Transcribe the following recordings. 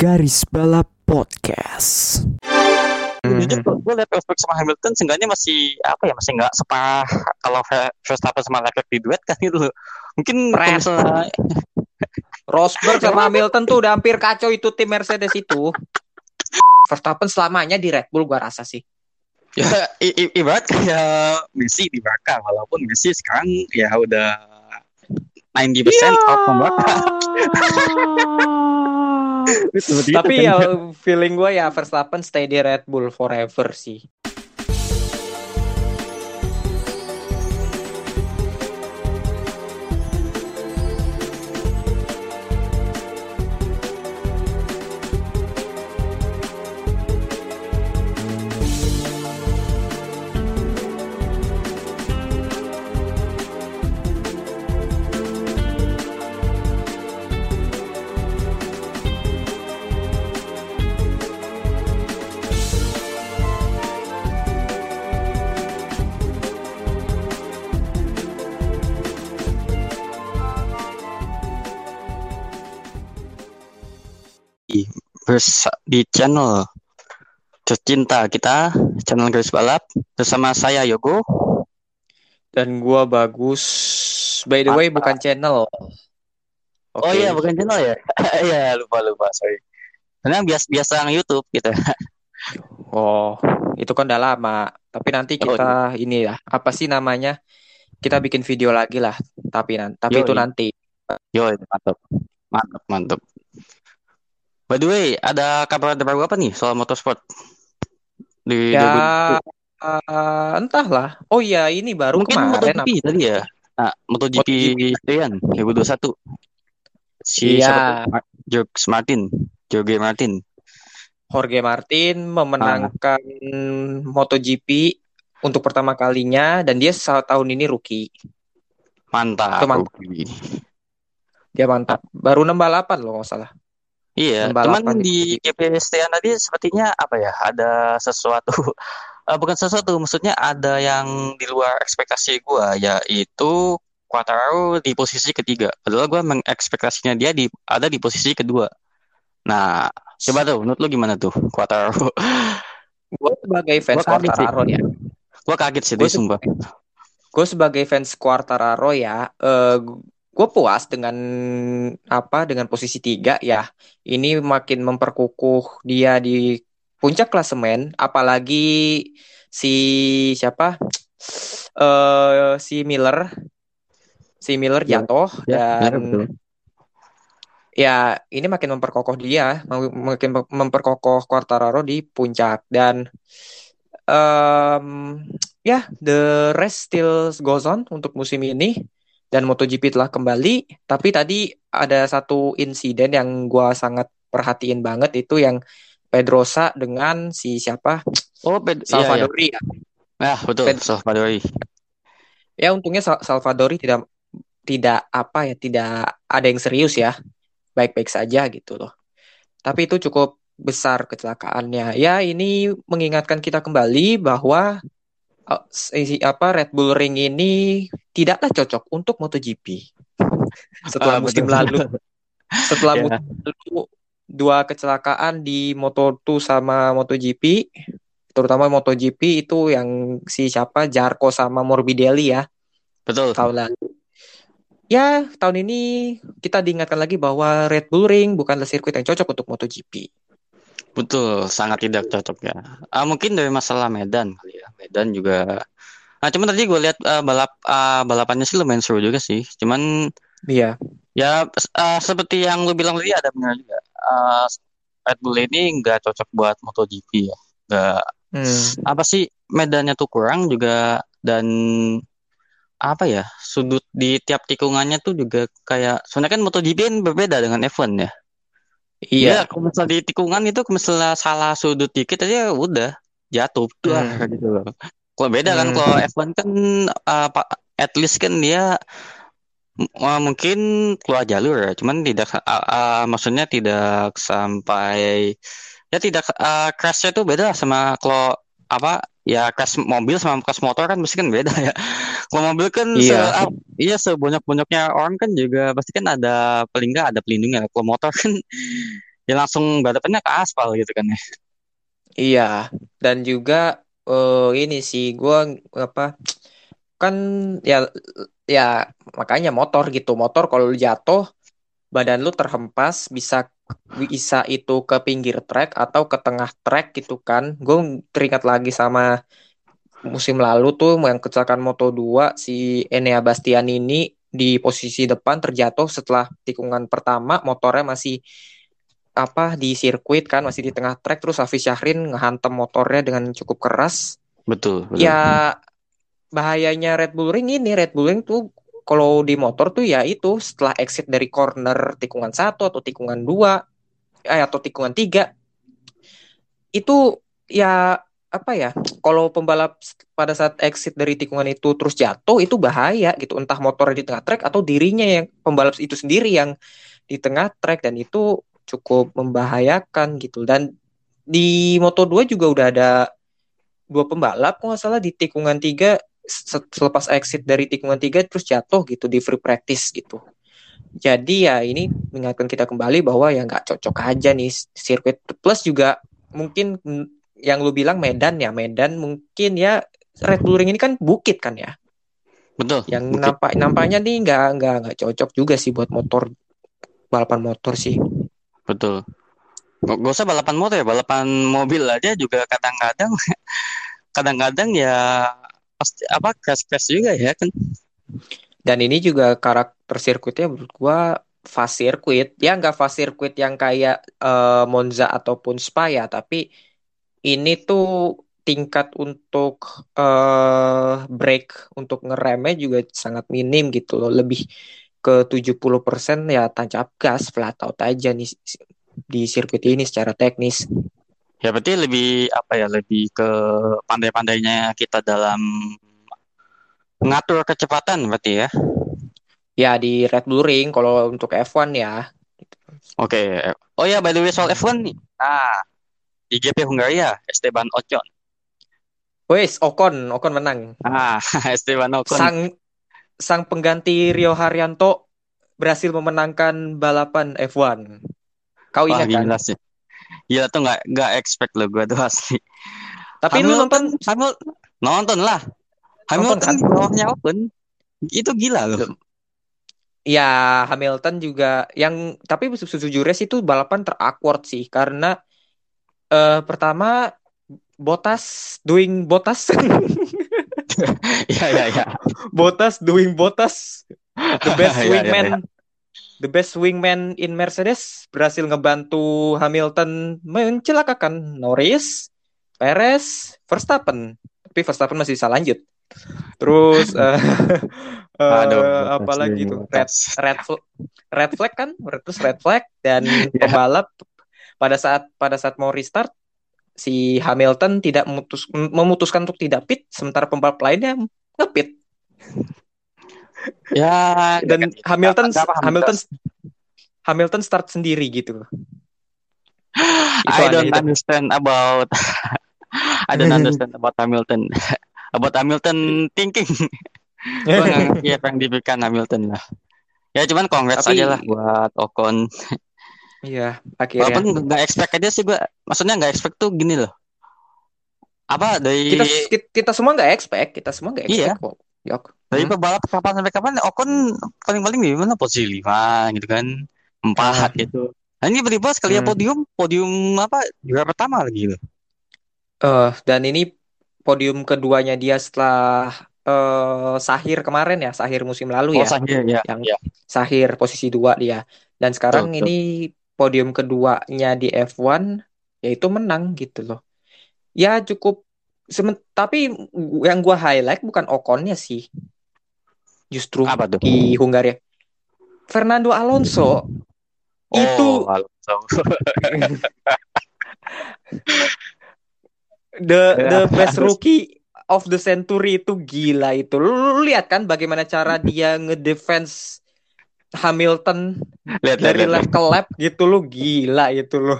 Garis Balap Podcast. Jujur gue liat Rosberg sama Hamilton seenggaknya masih apa ya masih nggak separah kalau Ver- Verstappen sama Leclerc di duet kan gitu loh. Mungkin kalau Pres. misalnya Rosberg sama Hamilton tuh udah hampir kacau itu tim Mercedes itu. Verstappen selamanya di Red Bull gua rasa sih. ya i- i- ibarat kayak Messi di Barca walaupun Messi sekarang ya udah 90% out from Barca. Tapi ya feeling gua ya Verstappen stay di Red Bull forever sih. Di channel tercinta kita, channel Garis Balap bersama saya Yogo. Dan gua bagus. By the way bukan channel. Oh Oke. iya, bukan channel ya? Iya, lupa lupa, sorry. Karena biasa biasa yang YouTube gitu. Oh, itu kan udah lama. Tapi nanti Oh, kita ini ya, apa sih namanya? Kita bikin video lagi lah. Tapi nanti, tapi Yoi. itu nanti. Yo, mantap. Mantap, mantap. By the way, ada kabar terbaru apa nih soal motorsport? Di Ya, eh, entahlah. Oh iya, ini 2020? baru Mungkin kemarin. MotoGP tadi ya? Nah, MotoGP Sean 2021. Si? Ma- George Martin. Jorge Martin. Jorge Martin memenangkan MotoGP untuk pertama kalinya dan dia tahun ini rookie. Mantap. Itu mantap. Ruki. Dia mantap. Baru 6 balapan loh nggak salah. Iya, cuman di di GP Sean tadi sepertinya apa ya? Ada sesuatu Eh, bukan sesuatu, maksudnya ada yang di luar ekspektasi gua, yaitu Quartararo di posisi ketiga. Padahal gua mengekspektasinya dia di ada di posisi kedua. Nah, coba tuh, menurut lu gimana tuh Quartararo? Gue sebagai fans Gua kaget sih. Quartararo ya. Gua kaget sih Gua dia sumpah. Gue sebagai fans Quartararo ya, eh gue puas dengan apa dengan posisi tiga ya. Ini makin memperkukuh dia di puncak klasemen, apalagi si siapa? eh si Miller, si Miller Ya, jatuh Ya, dan betul. ya ini makin memperkokoh dia, mak- makin mem- memperkokoh Quartararo di puncak dan em, ya the rest still goes on untuk musim ini dan MotoGP telah kembali. Tapi tadi ada satu insiden yang gua sangat perhatiin banget itu yang Pedrosa dengan si siapa Oh, ped- iya, iya. Salvadori ya. Betul, Ped- Salvadori. Ya untungnya Sal- Salvadori tidak tidak apa ya tidak ada yang serius ya baik-baik saja gitu loh. Tapi itu cukup besar kecelakaannya. Ya ini mengingatkan kita kembali bahwa apa Red Bull Ring ini tidaklah cocok untuk MotoGP. Ah, Setelah musim betul. lalu, setelah Ya. musim lalu dua kecelakaan di Moto2 sama MotoGP, terutama MotoGP itu yang si siapa Jarko sama Morbidelli ya Betul. tahun lalu. Ya, tahun ini kita diingatkan lagi bahwa Red Bull Ring bukanlah sirkuit yang cocok untuk MotoGP. Betul, sangat tidak cocok ya. Ah, mungkin dari masalah Medan kali ya. Medan juga. Nah, cuman tadi gue lihat ah, balap ah, balapannya sih lumayan seru juga sih. Cuman Iya. ya ah, seperti yang lu bilang tadi ada benar juga. Ah, Red Bull ini nggak cocok buat MotoGP ya. Nggak Hmm. apa sih medannya tuh kurang juga dan apa ya sudut di tiap tikungannya tuh juga kayak soalnya kan MotoGP kan berbeda dengan F1 ya. Iya. Ya, kalau misalnya di tikungan itu kalau misalnya salah sudut dikit aja udah jatuh tuh Hmm. gitu loh. Kalau beda kan Hmm. kalau F1 kan uh, at least kan dia uh, mungkin keluar jalur ya, cuman tidak uh, uh, maksudnya tidak sampai ya tidak uh, crashnya tuh beda sama kalau apa ya crash mobil sama crash motor kan pasti kan beda ya. Kalau mobil kan se Iya. ah, iya sebanyak-banyaknya orang kan juga pasti kan ada paling nggak ada pelindungnya. Kalau motor kan ya langsung balapannya ke aspal gitu kan ya. Iya, dan juga eh, ini sih gua apa kan ya ya makanya motor gitu. Motor kalau jatuh badan lu terhempas bisa bisa itu ke pinggir trek atau ke tengah trek gitu kan. Gue teringat lagi sama musim lalu tuh yang kecelakaan Moto 2 si Enea Bastianini di posisi depan terjatuh setelah tikungan pertama motornya masih apa di sirkuit kan masih di tengah trek terus Hafiz Syahrin ngehantam motornya dengan cukup keras. Betul, betul. Ya bahayanya Red Bull Ring ini Red Bull Ring tuh kalau di motor tuh ya itu setelah exit dari corner tikungan satu atau tikungan dua eh, atau tikungan tiga itu ya apa ya kalau pembalap pada saat exit dari tikungan itu terus jatuh itu bahaya gitu entah motornya di tengah trek atau dirinya yang pembalap itu sendiri yang di tengah trek dan itu cukup membahayakan gitu. Dan di Moto2 juga udah ada dua pembalap kalau nggak salah di tikungan tiga selepas exit dari tikungan tiga terus jatuh gitu di free practice gitu. Jadi ya ini mengingatkan kita kembali bahwa ya nggak cocok aja nih sirkuit. Plus juga mungkin yang lu bilang Medan ya Medan mungkin ya Red Bull Ring ini kan bukit kan ya? Betul. yang bukit. nampak nampaknya nih nggak nggak nggak cocok juga sih buat motor balapan motor sih Betul. Gak, usah balapan motor ya, balapan mobil aja juga kadang-kadang kadang-kadang ya pasti apa crash-crash juga ya kan. dan ini juga karakter sirkuitnya menurut gua fast circuit ya nggak fast circuit yang kayak eh, Monza ataupun Spa ya tapi ini tuh tingkat untuk eh break untuk ngeremnya juga sangat minim gitu loh lebih ke 70% ya tancap gas flat out aja nih di sirkuit ini secara teknis Ya berarti lebih apa ya, lebih ke pandai-pandainya kita dalam mengatur kecepatan berarti ya. ya di Red Bull Ring kalau untuk F1 ya Oke. Oh ya, by the way soal F1 nih. Nah, di GP Hungaria, Esteban Ocon. wes Ocon Ocon menang Ah, Esteban Ocon. sang sang pengganti Rio Haryanto berhasil memenangkan balapan F1 kau Wah, ingat kan gila sih. Gila tuh nggak nggak expect lo gue tuh asli. tapi lu nonton Hamilton nonton lah. Hamilton kan? di bawahnya Ocon. Itu gila loh. Ya, Hamilton juga yang tapi sejujurnya sih itu balapan terawkward sih karena eh pertama Botas doing Botas Iya iya iya. Botas doing Botas the best Iya, iya, wingman iya. the best wingman in Mercedes berhasil ngebantu Hamilton mencelakakan Norris, Perez, Verstappen. Tapi Verstappen masih bisa lanjut. Terus eh eh, Aduh, apa lagi tuh? Red red red flag kan terus red flag dan Iya. pembalap pada saat pada saat mau restart si Hamilton tidak memutus, memutuskan untuk tidak pit sementara pembalap lainnya ngepit Ya, dan Hamilton Ada apa, Hamilton Hamilton start sendiri gitu Itu I don't itu. understand about I don't understand about Hamilton. about Hamilton thinking. Gue ngerti apa yang dipikirkan Hamilton lah. Ya cuman Tapi- aja lah buat Ocon. Iya akhirnya Walaupun nggak expect aja sih gue. Maksudnya nggak expect tuh gini loh. Apa dari kita kita semua nggak expect kita semua nggak Iya. expect kok Yok. dari Hmm. pebalap kapan sampai kapan Ocon paling-paling di mana posisi lima gitu kan empat gitu. Nah ini tiba-tiba sekali ya Hmm. podium, podium apa juara pertama lagi loh. Eh, dan ini podium keduanya dia setelah eh Sahir kemarin ya Sahir musim lalu Oh ya Sahir ya. yang ya. Sahir posisi dua dia dan sekarang betul. ini podium keduanya di F1 yaitu menang gitu loh ya cukup tapi yang gua highlight bukan Oconnya sih justru Apa tuh? di Hungaria Fernando Alonso itu Oh, Alonso. the the best rookie of the century itu gila itu. Lu, lu lihat kan bagaimana cara dia ngedefense Hamilton Lihat lihat dari lihat. lap ke lap gitu lu gila itu lo.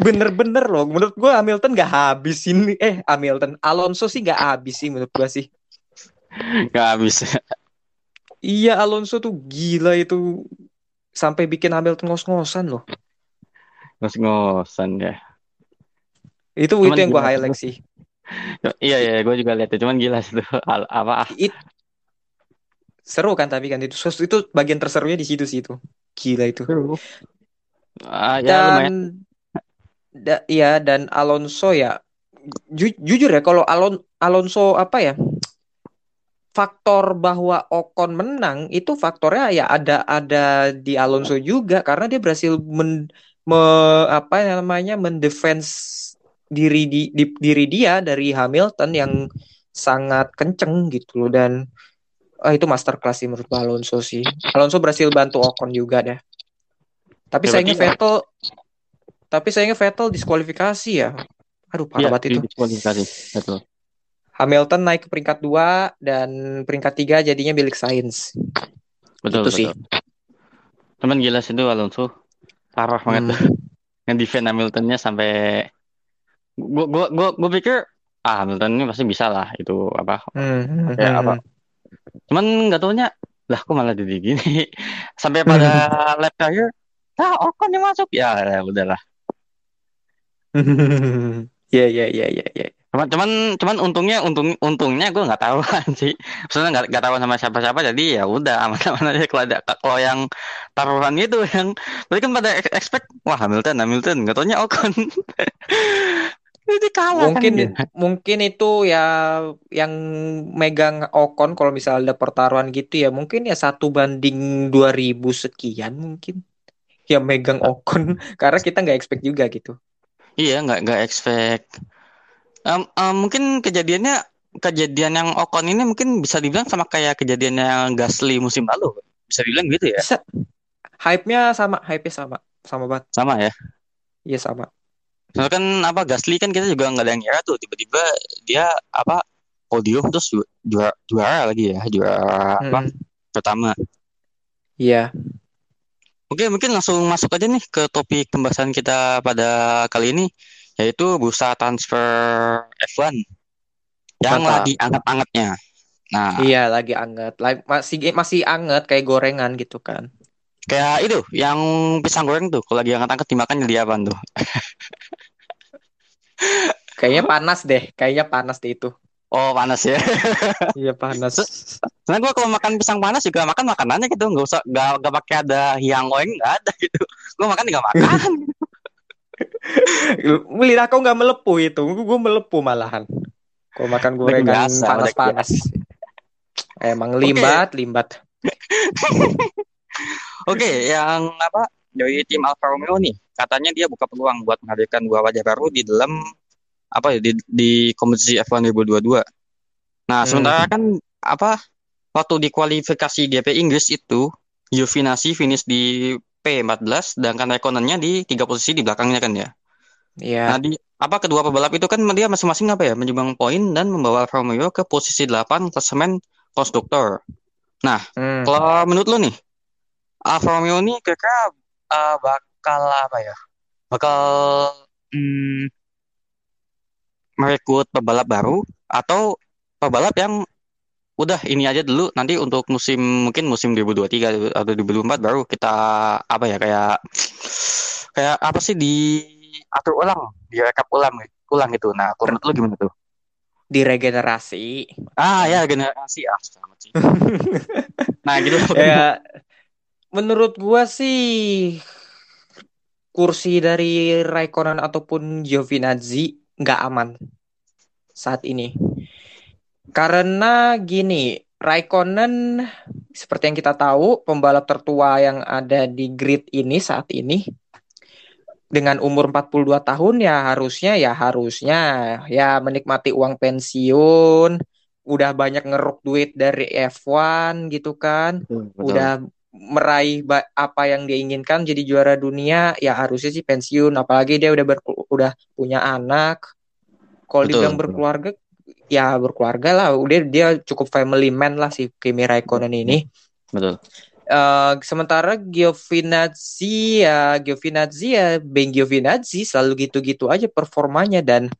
Bener-bener loh menurut gua Hamilton gak habis ini eh Hamilton Alonso sih gak habis sih menurut gua sih. Nggak habis. Iya Alonso tuh gila itu sampai bikin Hamilton ngos-ngosan loh. ngos-ngosan ya. Itu Cuman itu yang gue highlight sih. Iya iya, gue juga lihat itu. Cuman gila sih itu apa? ah, It seru kan tapi kan itu itu bagian terserunya di situ sih itu. Gila itu. Seru. Ya lumayan. Dan da, ya dan Alonso ya ju- jujur ya kalau Alon Alonso apa ya faktor bahwa Ocon menang itu faktornya ya ada ada di Alonso juga karena dia berhasil men, me- apa namanya mendefense diri di, di- diri dia dari Hamilton yang sangat kenceng gitu loh dan ah, itu masterclass sih menurut Alonso sih Alonso berhasil bantu Ocon juga deh tapi Ya, sayangnya berarti- Vettel tapi sayangnya Vettel diskualifikasi ya aduh parah Iya, banget itu didiskualifikasi. Betul. Hamilton naik ke peringkat 2 dan peringkat 3 jadinya milik Sainz. Betul, Itu sih. betul. Cuman gila sih itu Alonso. Parah banget Hmm. Nge-defend Hamiltonnya sampai gua gua gua gua pikir ah Hamilton ini pasti bisa lah itu apa Hmm, Kayak hmm, apa? Cuman nggak taunya lah kok malah jadi gini? Sampai pada lap terakhir ah Ocon yang masuk? Ya, ya udahlah. Ya ya ya ya ya. cuman cuman cuman untungnya untung untungnya gue nggak tahuan sih maksudnya nggak nggak tahuan sama siapa-siapa jadi ya udah aman-aman aja kalau ada kalau yang taruhan itu yang tadi kan pada ex- expect wah Hamilton Hamilton. Nggak taunya Ocon ini kalah Mungkin kan dia. mungkin itu ya yang megang Ocon kalau misalnya ada pertaruhan gitu ya mungkin ya satu banding 2000 sekian mungkin yang megang Ocon karena kita nggak expect juga gitu. iya nggak nggak expect Em, em, mungkin kejadiannya kejadian yang Ocon ini mungkin bisa dibilang sama kayak kejadian yang Gasly musim lalu bisa dibilang gitu ya Bisa hype-nya sama, hype-nya sama. Sama banget. sama ya Iya sama. Soalnya kan apa Gasly kan kita juga nggak ada yang ngira tuh tiba-tiba dia apa podium terus ju- juara juara lagi ya juara apa Hmm. pertama. Iya. Oke mungkin langsung masuk aja nih ke topik pembahasan kita pada kali ini yaitu bursa transfer F1 yang Mantap. lagi anget-angetnya. Nah Iya lagi anget, Like, masih masih anget kayak gorengan gitu kan. kayak itu yang pisang goreng tuh kalau lagi anget-anget dimakan jadi apa tuh? Kayaknya panas deh, kayaknya panas deh itu. Oh panas ya. Iya panas. Soalnya gua kalau makan pisang panas juga makan makanannya gitu nggak usah nggak nggak pakai ada hiang goreng nggak ada gitu. Gua makan nggak makan. Lidah kau nggak melepuh itu, gue melepuh malahan. Kau makan gorengan panas-panas. Emang limbat, limbat. Oke, yang apa dari tim Alfa Romeo nih, katanya dia buka peluang buat menghadirkan dua wajah baru di dalam apa ya di, di kompetisi F1 2022. Nah, Hmm. sementara kan apa waktu di kualifikasi GP Inggris itu Giovinazzi finish di P14 sedangkan Raikkonennya di tiga posisi di belakangnya kan ya. Iya. Nah, di apa kedua pebalap itu kan dia masing-masing apa ya menyumbang poin dan membawa Alfa Romeo ke posisi 8 klasemen konstruktor. Hmm. Kalau menurut lo nih, Alfa Romeo ini kira-kira uh, bakal apa ya? Bakal mm, merekrut pebalap baru atau pebalap yang udah ini aja dulu nanti untuk musim mungkin musim 2023 atau 2024 baru kita apa ya kayak kayak apa sih di atur ulang, direkap ulang ulang gitu. Nah, kalau menurut lo gimana tuh? Diregenerasi. Ah ya generasi ah selamat sih. Nah, gitu. ya, menurut gua sih kursi dari Raikkonen ataupun Giovinazzi nggak aman saat ini. Karena gini, Raikkonen seperti yang kita tahu pembalap tertua yang ada di grid ini saat ini dengan umur 42 tahun ya harusnya ya harusnya ya menikmati uang pensiun, udah banyak ngeruk duit dari F1 gitu kan Betul. udah meraih apa yang dia inginkan jadi juara dunia ya harusnya sih pensiun apalagi dia udah udah punya anak kalau dibilang betul. berkeluarga ya berkeluarga lah udah dia cukup family man lah si Kimi Raikkonen ini betul. Eh, sementara Giovinazzi ya Giovinazzi ya Ben Giovinazzi selalu gitu-gitu aja performanya dan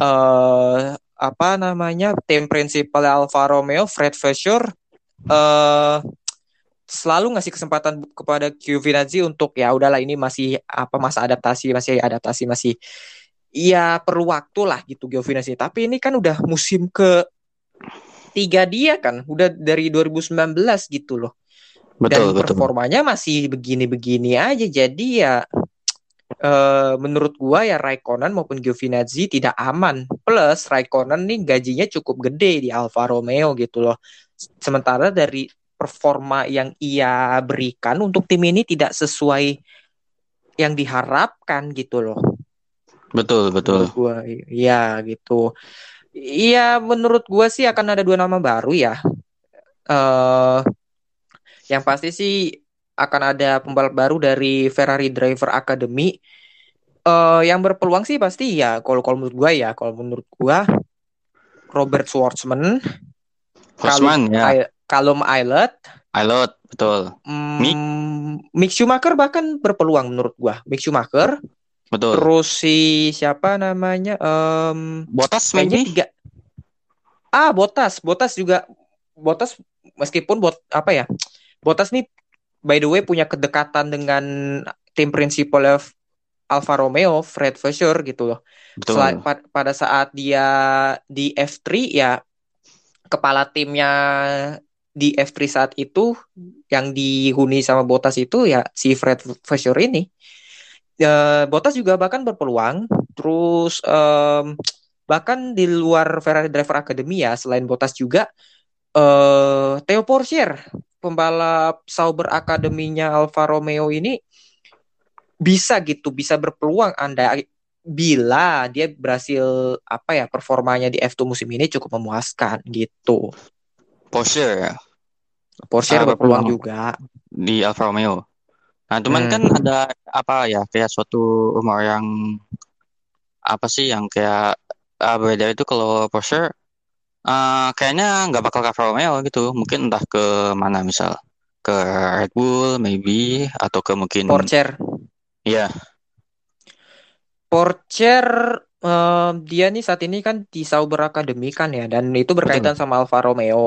eh apa namanya tim prinsipal Alfa Romeo Fred Vasseur eh selalu ngasih kesempatan kepada Giovinazzi untuk ya udahlah ini masih apa masa adaptasi masih adaptasi masih ya perlu waktu lah gitu Giovinazzi tapi ini kan udah musim ke tiga dia kan udah dari 2019 gitu loh. Dan Betul, betul. performanya masih begini-begini aja. Jadi ya eh, menurut gua ya Raikkonen maupun Giovinazzi tidak aman. Plus Raikkonen nih gajinya cukup gede di Alfa Romeo gitu loh. Sementara dari performa yang ia berikan untuk tim ini tidak sesuai yang diharapkan gitu loh. Betul, betul. gua ya gitu. Iya menurut gua sih akan ada dua nama baru ya. Eh yang pasti sih akan ada pembalap baru dari Ferrari Driver Academy. Eh yang berpeluang sih pasti ya kalau kalau menurut gua ya kalau menurut gua Robert Schwartzman. Hosman ya, Callum Islet Pilot, betul. Mick. Hmm, Mick Schumacher bahkan berpeluang menurut gua. Mick Schumacher, Betul. terus si siapa namanya? Em, Botas kayaknya tiga. Ah, Botas, Botas juga Botas meskipun bot apa ya? Botas nih by the way punya kedekatan dengan tim prinsipal Alfa Romeo, Fred Vasseur gitu loh. Betul. Selain pa- pada saat dia di F3 ya kepala timnya di F3 saat itu yang dihuni sama Bottas itu ya si Fred Vasseur ini. Eh, Bottas juga bahkan berpeluang. Terus em, bahkan di luar Ferrari Driver Academy ya selain Bottas juga eh Theo Porcher pembalap Sauber Academy-nya Alfa Romeo ini bisa gitu bisa berpeluang Anda bila dia berhasil apa ya performanya di F2 musim ini cukup memuaskan gitu. Porsche ya, Porsche Ah, berpeluang juga. di Alfa Romeo. Nah, cuman Hmm. kan ada apa ya kayak suatu rumor yang apa sih yang kayak uh, beredar itu kalau Porsche uh, kayaknya nggak bakal ke Alfa Romeo gitu. Mungkin entah ke mana misal ke Red Bull maybe atau ke mungkin Porsche. Iya, Porsche eh, dia nih saat ini kan di Sauber Academy kan ya dan itu berkaitan sama Alfa Romeo.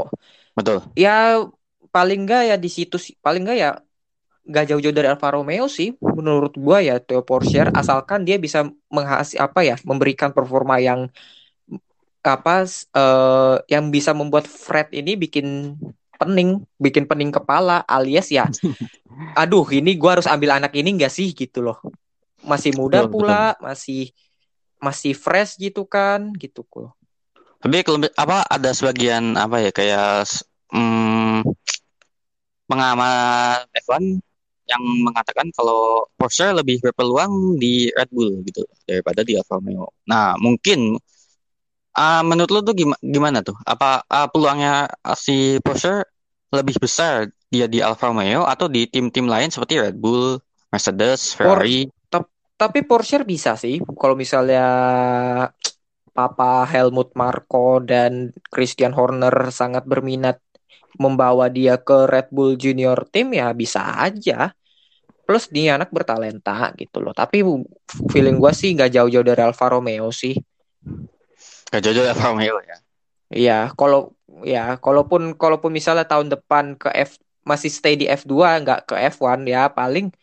betul. Ya paling enggak ya di situ sih. Paling enggak ya nggak jauh-jauh dari Alfa Romeo sih menurut gua ya Theo Porsche. Asalkan dia bisa menghasil apa ya memberikan performa yang apa eh, yang bisa membuat Fred ini bikin pening bikin pening kepala alias ya aduh ini gua harus ambil anak ini enggak sih gitu loh. Masih muda Betul, pula masih masih fresh gitu kan gitu kok. Tapi kalau apa ada sebagian apa ya kayak hmm, pengamat F1 yang mengatakan kalau Porsche lebih berpeluang di Red Bull gitu daripada di Alfa Romeo. Nah, mungkin ah, menurut lo tuh gimana, gimana tuh? Apa ah, peluangnya si Porsche lebih besar dia di Alfa Romeo atau di tim-tim lain seperti Red Bull, Mercedes, Ferrari? tapi Porsche bisa sih kalau misalnya Papa Helmut Marko dan Christian Horner sangat berminat membawa dia ke Red Bull Junior Team ya bisa aja. Plus dia anak bertalenta gitu loh. Tapi feeling gua sih nggak jauh-jauh dari Alfa Romeo sih. Gak jauh-jauh Alfa Romeo ya. Iya, kalau ya kalaupun kalaupun misalnya tahun depan ke F masih stay di F2 nggak ke F1 ya paling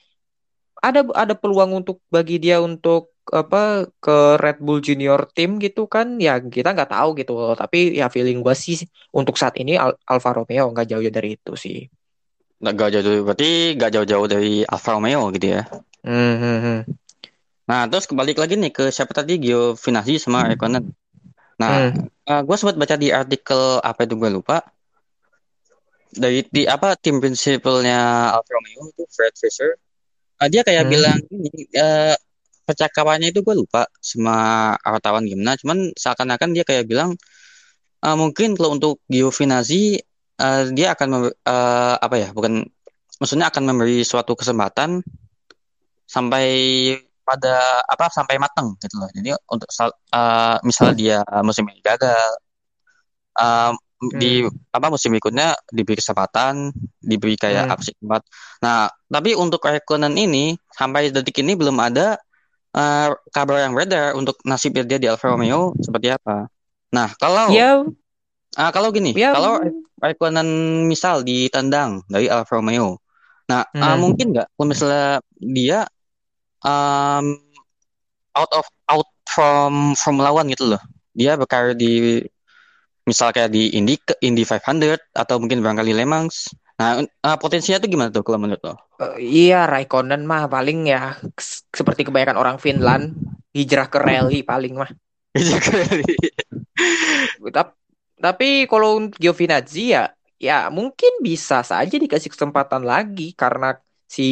ada ada peluang untuk bagi dia untuk apa ke Red Bull Junior Team gitu kan ya kita nggak tahu gitu tapi ya feeling gua sih untuk saat ini Al- Alfa Romeo nggak jauh dari itu sih. Nggak gak jauh berarti gak jauh-jauh dari Alfa Romeo gitu ya. Hmm, hmm, hmm. Nah, terus kembali lagi nih ke siapa tadi Giovinazzi sama Raikkonen. Nah, Hmm. gue sempat baca di artikel apa itu gue lupa. Dari di apa tim prinsipalnya Alfa Romeo itu Fred Fisher. Ah, dia kayak Hmm. bilang ini eh, percakapannya itu gue lupa sama wartawan gimana. Cuman seakan-akan dia kayak bilang eh, mungkin kalau untuk Giovinazzi eh, dia akan eh, apa ya? Bukan maksudnya akan memberi suatu kesempatan sampai pada apa sampai matang gitu loh. Jadi untuk eh, misalnya dia musim ini gagal, eh, di apa musim berikutnya diberi kesempatan, diberi kayak Hmm. apa sih. Nah, tapi untuk Raikkonen ini sampai detik ini belum ada eh, kabar yang beredar untuk nasib dia di Alfa Romeo seperti apa. Nah, kalau Ya Ah, kalau gini, Ya, kalau Raikkonen misal ditendang dari Alfa Romeo, nah ah, Hmm. mungkin nggak kalau misalnya dia um, out of out from Formula One gitu loh, dia berkarir di misal kayak di Indy Indy 500 atau mungkin barangkali Le Mans. Nah, ah, potensinya tuh gimana tuh kalau menurut lo? Eh, iya, Raikkonen mah paling ya seperti kebanyakan orang Finland hijrah ke rally paling mah. Tap- Tapi kalau untuk Giovinazzi ya, ya mungkin bisa saja dikasih kesempatan lagi karena si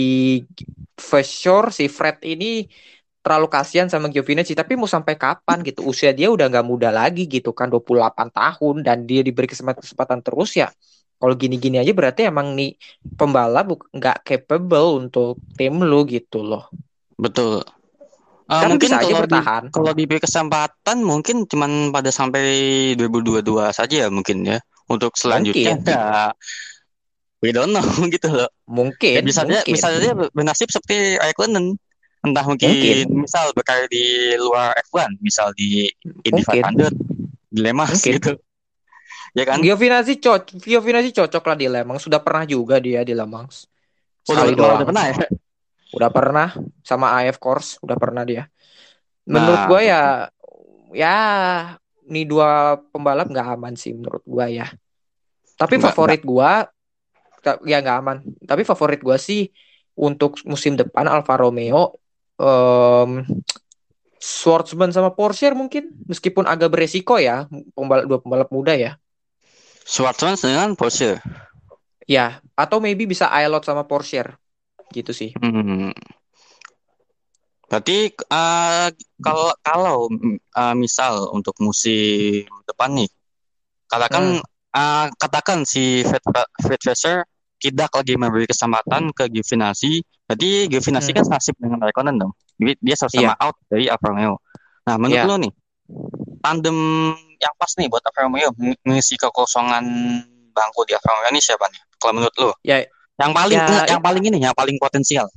for sure si Fred ini terlalu kasihan sama Giovinazzi. Tapi mau sampai kapan gitu? Usia dia udah nggak muda lagi gitu kan, 28 tahun dan dia diberi kesempatan kesempatan terus ya. Kalau gini-gini aja berarti emang nih pembalap nggak capable untuk tim lu gitu loh. Betul. Tapi mungkin bisa aja kalau di, bertahan. kalau diberi kesempatan mungkin cuman pada sampai 2022 saja ya mungkin ya. Untuk selanjutnya Mungkin. ya we don't know gitu loh. Ya, Mungkin, bisa saja mungkin. bisa saja bernasib seperti Raikkonen. Entah mungkin, Mungkin. misal berkarir di luar F1, misal di Indy Mungkin. 500, di Le Mans Mungkin. gitu. Ya kan? Giovinazzi cocok, Giovinazzi cocok lah di Lemang. Sudah pernah juga dia di Lemang. Udah, Sekali udah, doang. udah pernah ya? Udah pernah sama AF Course, udah pernah dia. Menurut Nah, gua ya, ya nih dua pembalap nggak aman sih menurut gua ya. Tapi Nggak- favorit gua, ta- ya nggak aman. Tapi favorit gua sih untuk musim depan Alfa Romeo, em Schwartzman sama Porsche mungkin, meskipun agak beresiko ya, pembalap dua pembalap muda ya. Schwartzman dengan Porsche. Ya, atau maybe bisa Ailot sama Porsche. Gitu sih. Hmm. Berarti eh, kalau kalau eh, misal untuk musim depan nih, katakan eh, katakan si Fred Fred Vasseur tidak lagi memberi kesempatan ke Giovinazzi, berarti Giovinazzi Hmm. kan nasib dengan Raikkonen dong. Dia sama-sama out dari Alfa Romeo. Nah, menurut Iya. lo nih, tandem yang pas nih buat Alfa Romeo ng- ngisi kekosongan bangku di Alfa Romeo ini siapa nih? Kalau menurut lo? Ya, Yang paling Ya, yang paling ini, yang paling potensial.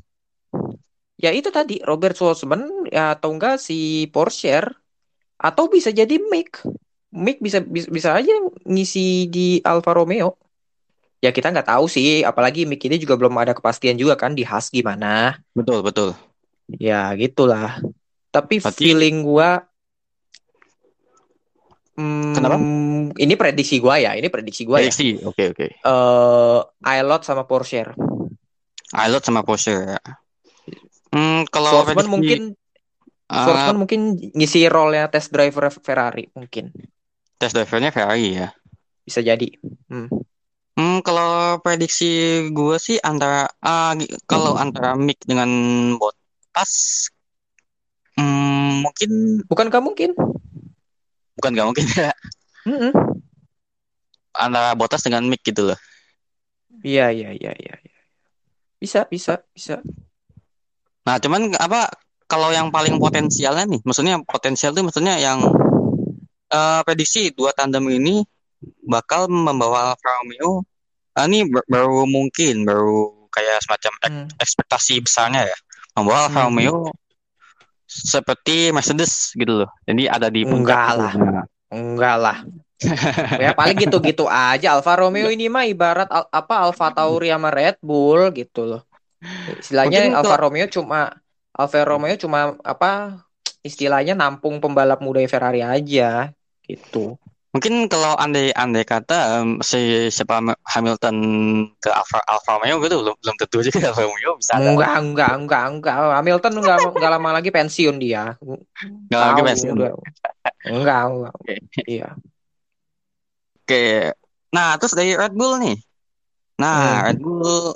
ya itu tadi Robert Schwartzman ya, atau enggak si Porsche atau bisa jadi Mick. Mick bisa bisa, bisa aja ngisi di Alfa Romeo. Ya kita nggak tahu sih, apalagi Mick ini juga belum ada kepastian juga kan di Haas gimana. Betul, betul. Ya gitulah. Tapi Berarti- feeling gua hmm, Kenapa? Ini prediksi gua ya, ini prediksi gua ya. Prediksi. Oke, oke. Eh, Ailot sama Porsche. Pilot sama Porsche. ya. Hmm, kalau Schwartzman prediksi, mungkin Schwartzman mungkin ngisi role-nya test driver Ferrari mungkin test drivernya Ferrari ya. bisa jadi. Hmm. Hmm, kalau prediksi gue sih antara gi- kalau antara Mick dengan Bottas, hmm, mungkin Bukan nggak mungkin. Bukan nggak mungkin ya Mm-mm. antara Bottas dengan Mick gitu loh. Iya iya iya iya. iya. Bisa bisa bisa. Nah, cuman apa kalau yang paling potensialnya nih, maksudnya potensial tuh maksudnya yang eh, prediksi dua tandem ini bakal membawa Alfa Romeo. ah, ini baru mungkin baru kayak semacam ek- Hmm. ekspektasi besarnya ya membawa Alfa Hmm. Romeo seperti Mercedes gitu loh. Jadi ada di puncak. Enggak gitu. lah. Enggak lah. ya paling gitu-gitu aja. Alfa Romeo ini mah ibarat al- apa Alfa Tauri sama Red Bull gitu loh. Istilahnya Mungkin Alfa Romeo cuma Alfa Romeo cuma apa istilahnya nampung pembalap muda Ferrari aja gitu. Mungkin kalau andai andai kata si siapa Hamilton ke Alfa Alfa Romeo gitu belum belum tentu juga Alfa Romeo bisa ada. Enggak, enggak, enggak, enggak. Hamilton enggak, enggak lama lagi pensiun dia. Nggak lagi pensiun. udah. Enggak, enggak. Oke. Iya. Oke. Nah, terus dari Red Bull nih. Nah, Hmm. Red Bull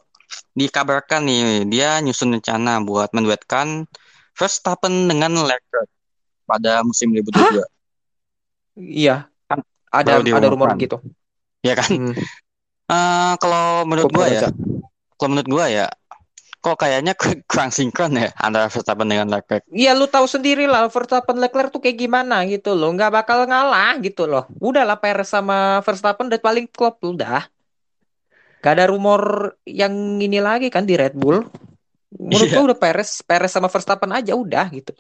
dikabarkan nih dia nyusun rencana buat menduetkan Verstappen dengan Leclerc pada musim 2022. Iya. Ada baru ada rumor diumumkan. gitu. Ya kan? Hmm. Eh, kalau menurut pernah ya, kalau menurut gua ya, kok kayaknya kur- kurang sinkron ya antara Verstappen dengan Leclerc. Iya lu tahu sendiri lah Verstappen Leclerc tuh kayak gimana gitu loh nggak bakal ngalah gitu loh udahlah Perez sama Verstappen udah paling klop udah gak ada rumor yang ini lagi kan di Red Bull menurut Iya. gua udah Perez Perez sama Verstappen aja udah gitu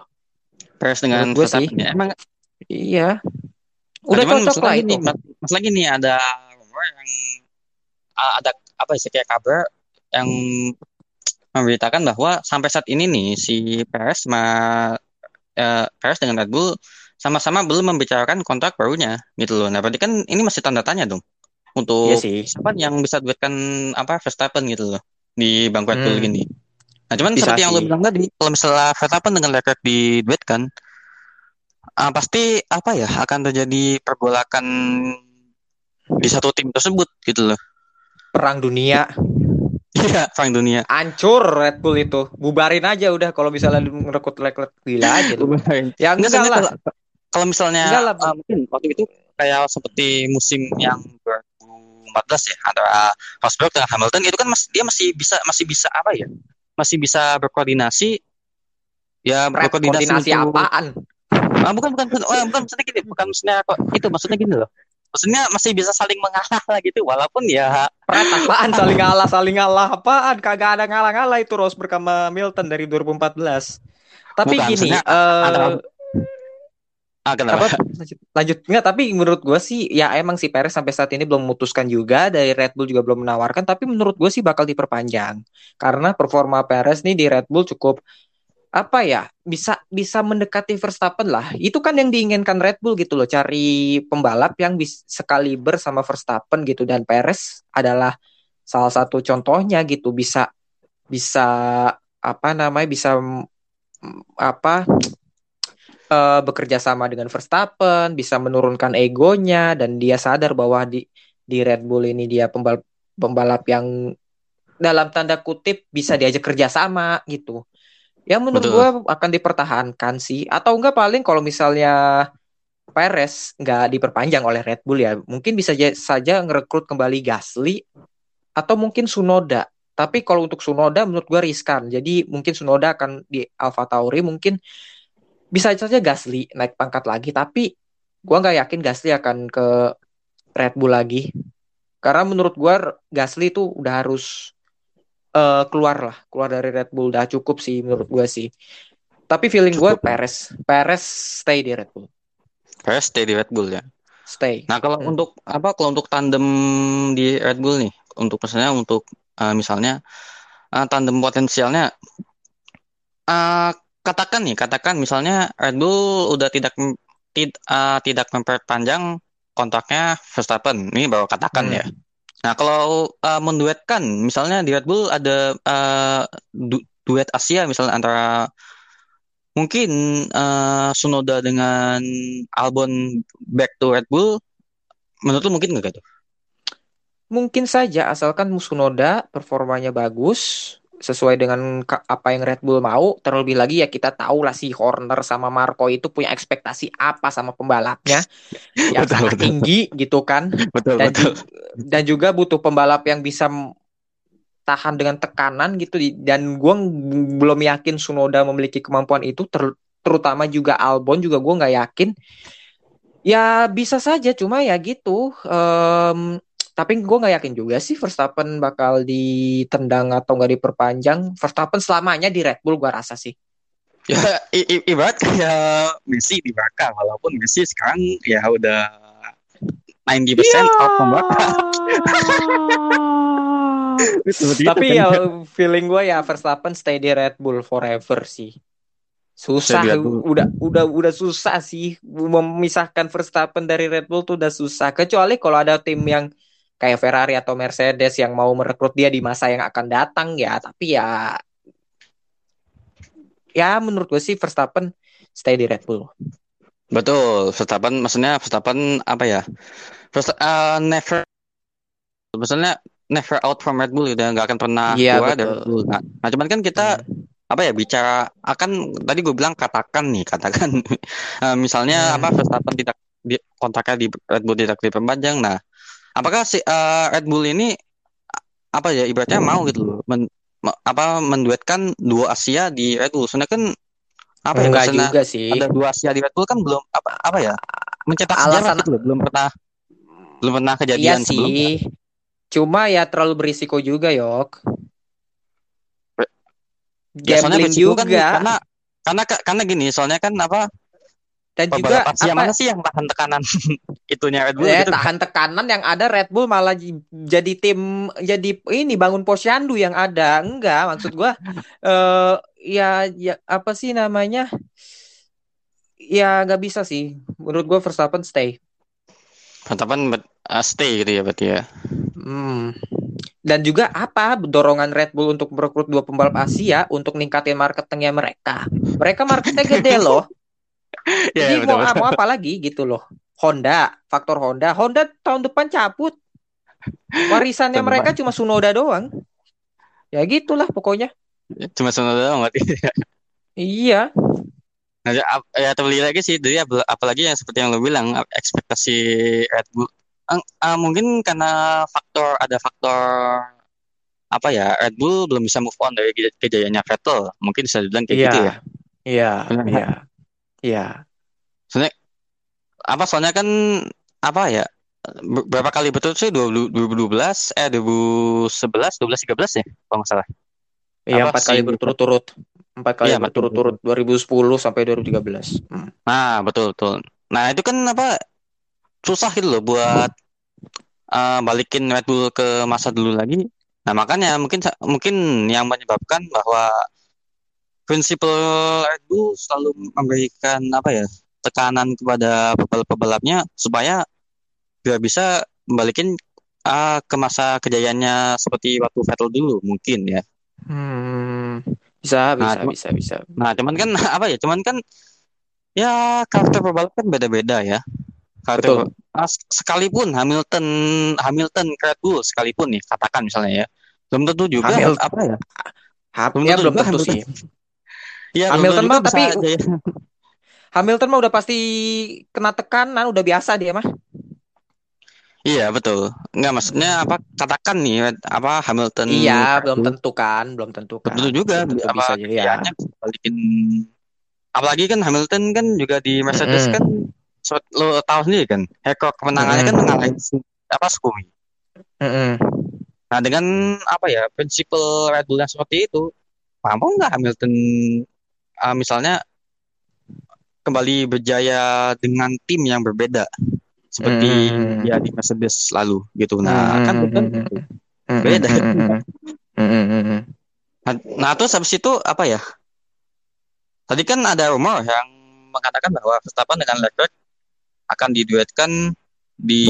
Perez dengan sih. Verstappen ya. Emang iya udah cuman cocok lah itu mas lagi nih ada rumor yang ada apa sih kayak kabar yang memberitakan bahwa sampai saat ini nih si Perez sama uh, Perez dengan Red Bull sama-sama belum membicarakan kontrak barunya gitu loh. Nah, berarti kan ini masih tanda tanya dong untuk Iya sih. siapa yang bisa duetkan apa Verstappen gitu loh di bangku Red Bull Hmm. gini. Nah, cuman Bisa seperti yang lo sih. bilang tadi, kalau misalnya Verstappen dengan Leclerc diduetkan, ah, pasti apa ya akan terjadi pergolakan di satu tim tersebut gitu loh. Perang dunia Iya, perang dunia. hancur Red Bull itu. Bubarin aja udah kalau misalnya merekrut Leclerc gila aja lu. Ya Enggak, enggak soalnya lah. kalau, kalau misalnya Enggak lah, ah, mungkin waktu itu kayak seperti musim yang 2014 ya antara Rosberg dengan Hamilton itu kan masih dia masih bisa masih bisa apa ya? Masih bisa berkoordinasi ya Red berkoordinasi apaan? Ah, bukan bukan bukan, oh, bukan maksudnya gini, bukan maksudnya kok itu maksudnya gini loh. Maksudnya masih bisa saling mengalah lah gitu walaupun ya apaan saling ngalah saling ngalah apaan? Kagak ada ngalah-ngalah itu Rosberg sama Milton dari 2014. Tapi Bukan, gini, eh antara- ah kenapa? apa lanjut, lanjut nggak tapi menurut gue sih ya emang si Perez sampai saat ini belum memutuskan juga dari Red Bull juga belum menawarkan tapi menurut gue sih bakal diperpanjang karena performa Perez nih di Red Bull cukup apa ya bisa bisa mendekati Verstappen lah itu kan yang diinginkan Red Bull gitu loh cari pembalap yang bis, sekaliber sama Verstappen gitu dan Perez adalah salah satu contohnya gitu bisa bisa apa namanya bisa mm, apa eh, bekerja sama dengan Verstappen, bisa menurunkan egonya dan dia sadar bahwa di di Red Bull ini dia pembalap pembalap yang dalam tanda kutip bisa diajak kerja sama gitu. Ya menurut gue akan dipertahankan sih atau enggak paling kalau misalnya Perez nggak diperpanjang oleh Red Bull ya mungkin bisa ja- saja ngerekrut kembali Gasly atau mungkin Sunoda. Tapi kalau untuk Sunoda menurut gue riskan. Jadi mungkin Sunoda akan di Alpha Tauri mungkin bisa saja Gasly naik pangkat lagi tapi gua nggak yakin Gasly akan ke Red Bull lagi karena menurut gua Gasly itu udah harus eh, keluar lah keluar dari Red Bull udah cukup sih menurut gua sih tapi feeling Cukup. Perez Perez stay di Red Bull Perez stay di Red Bull ya. stay Nah, kalau Hmm. untuk apa kalau untuk tandem di Red Bull nih, untuk misalnya untuk eh, misalnya eh, tandem potensialnya eh, katakan nih, katakan misalnya Red Bull udah tidak tid- eh, tidak memperpanjang kontraknya Verstappen. Ini baru katakan Hmm. ya. Nah, kalau eh, menduetkan misalnya di Red Bull ada eh, du- duet Asia misalnya antara mungkin eh, Tsunoda dengan Albon back to Red Bull menurut lu mungkin nggak gitu? mungkin saja asalkan Musunoda performanya bagus sesuai dengan apa yang Red Bull mau terlebih lagi ya kita tahu lah si Horner sama Marco itu punya ekspektasi apa sama pembalapnya yang Betul, sangat betul. tinggi gitu kan. Betul, dan ju- dan juga butuh pembalap yang bisa tahan dengan tekanan gitu dan ng- belum yakin Sunoda memiliki kemampuan itu ter- terutama juga Albon juga gua nggak yakin. Ya bisa saja cuma ya gitu Em, tapi gue nggak yakin juga sih Verstappen bakal ditendang atau nggak diperpanjang Verstappen selamanya di Red Bull gua rasa sih Ya, ibarat kayak Messi di Barca, walaupun Messi sekarang ya udah 90% out from Barca. Seperti itu Tapi ya feeling gue ya Verstappen stay di Red Bull forever sih. Susah, udah udah udah susah sih memisahkan Verstappen dari Red Bull tuh udah susah. Kecuali kalau ada tim yang kayak Ferrari atau Mercedes yang mau merekrut dia di masa yang akan datang ya. Tapi ya ya menurut gue sih Verstappen stay di Red Bull. Betul, Verstappen maksudnya Verstappen apa ya? Versta- eh, never maksudnya never out from Red Bull gitu ya, nggak akan pernah Iya, keluar dari. Red Bull. Nah, nah, cuman kan kita apa ya bicara akan tadi gue bilang katakan nih katakan eh, misalnya Hmm. apa Verstappen tidak di kontraknya di Red Bull tidak diperpanjang nah apakah si eh, Red Bull ini apa ya ibaratnya mau gitu loh men- me- apa menduetkan dua Asia di Red Bull soalnya kan apa ya Enggak juga sih. ada dua Asia di Red Bull kan belum apa apa ya mencetak Alasan- gitu loh belum pernah belum pernah Iya kejadian sebelumnya sih. Cuma ya terlalu berisiko juga, Yok. Ya, Gambling kan juga. karena karena karena gini soalnya kan apa dan juga apa mana sih yang tahan tekanan itunya Red Bull ya, gitu. tahan tekanan yang ada Red Bull malah jadi tim jadi ini bangun posyandu yang ada enggak maksud gua eh ya ya apa sih namanya ya nggak bisa sih menurut gua Verstappen stay Penetapan uh, stay gitu ya berarti ya. Hmm. Dan juga apa dorongan Red Bull untuk merekrut dua pembalap Asia untuk ningkatin marketingnya mereka. Mereka marketnya gede loh. Iya Jadi mau, betul. mau apa lagi gitu loh. Honda, faktor Honda. Honda tahun depan cabut. Warisannya mereka cuma Sunoda doang. Ya gitulah pokoknya. Cuma sono doang berarti. Iya. Nah, ya, ya terbeli lagi sih, jadi ap- apalagi yang seperti yang lo bilang, ekspektasi Red Bull. Ang- ah, mungkin karena faktor ada faktor apa ya, Red Bull belum bisa move on dari ke- kejayaannya Vettel, mungkin bisa dibilang kayak Iya. gitu ya. Iya. Benar nggak? Iya. Iya. Soalnya apa? Soalnya kan apa ya? ber- Berapa kali betul sih 20- 2012 eh 2011 12 13 ya kalau nggak salah. Iya, empat kali berturut-turut. Empat kali betul, berturut-turut 2010 sampai 2013. Hmm. Nah, betul betul. Nah, itu kan apa susah gitu loh buat eh, balikin Red Bull ke masa dulu lagi. Nah, makanya mungkin mungkin yang menyebabkan bahwa prinsip Red Bull selalu memberikan apa ya tekanan kepada pebalap-pebalapnya supaya biar bisa balikin ah, ke masa kejayaannya seperti waktu Vettel dulu mungkin ya. Hmm. Bisa, bisa, Nah, cuma- bisa, bisa. Nah, cuman kan apa ya? Cuman kan ya karakter pebalap kan beda-beda ya. Karakter Betul. Ah, sekalipun Hamilton Hamilton Red Bull sekalipun nih katakan misalnya ya. Belum tentu juga Hamilton- apa ya? Ha- Belum ya tentu belum juga tentu Hamilton. sih. Belum Hamilton mah tapi- jaya. Hamilton mah udah pasti kena tekanan, udah biasa dia mah. Iya, betul. Enggak maksudnya apa? Katakan nih apa Hamilton Iya, belum tentu kan, belum tentu kan. belum tentu juga Belum tentu apa bisa jadi ya. balikin apalagi kan Hamilton kan juga di Mercedes Mm-mm. kan so- lo tahu sendiri kan rekor kemenangannya kan Mm-mm. ngalahin apa Skumi. Mm-mm. Nah, dengan apa ya, prinsip Red Bull yang seperti itu, mampu nggak Hamilton uh, misalnya kembali berjaya dengan tim yang berbeda seperti Hmm. ya di Mercedes lalu gitu. Nah, Hmm. kan kan Hmm. gitu. Beda. Nah, nah, terus habis itu apa ya? Tadi kan ada rumor yang mengatakan bahwa Verstappen dengan Leclerc akan diduetkan di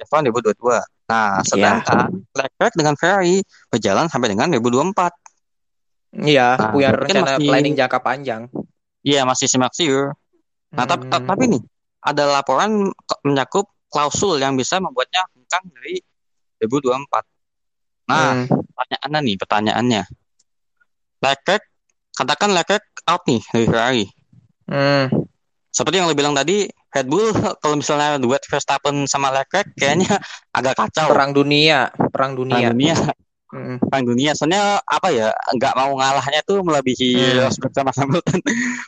F1 2022. Nah, sedangkan Leclerc dengan Ferrari berjalan sampai dengan 2024. Iya, Nah, punya kan rencana masih- planning jangka panjang. Iya, masih simak siur. Nah, Hmm. tapi nih ada laporan menyakup klausul yang bisa membuatnya hengkang dari 2024. Nah, Hmm. pertanyaannya nih, pertanyaannya. Leclerc, katakan Leclerc out nih dari Ferrari. Hmm. Seperti yang lo bilang tadi, Red Bull kalau misalnya duet Verstappen sama Leclerc kayaknya agak kacau. Perang dunia, perang Perang dunia. Mm. perang dunia. Soalnya apa ya, nggak mau ngalahnya tuh melebihi Hmm. Rosberg sama Hamilton.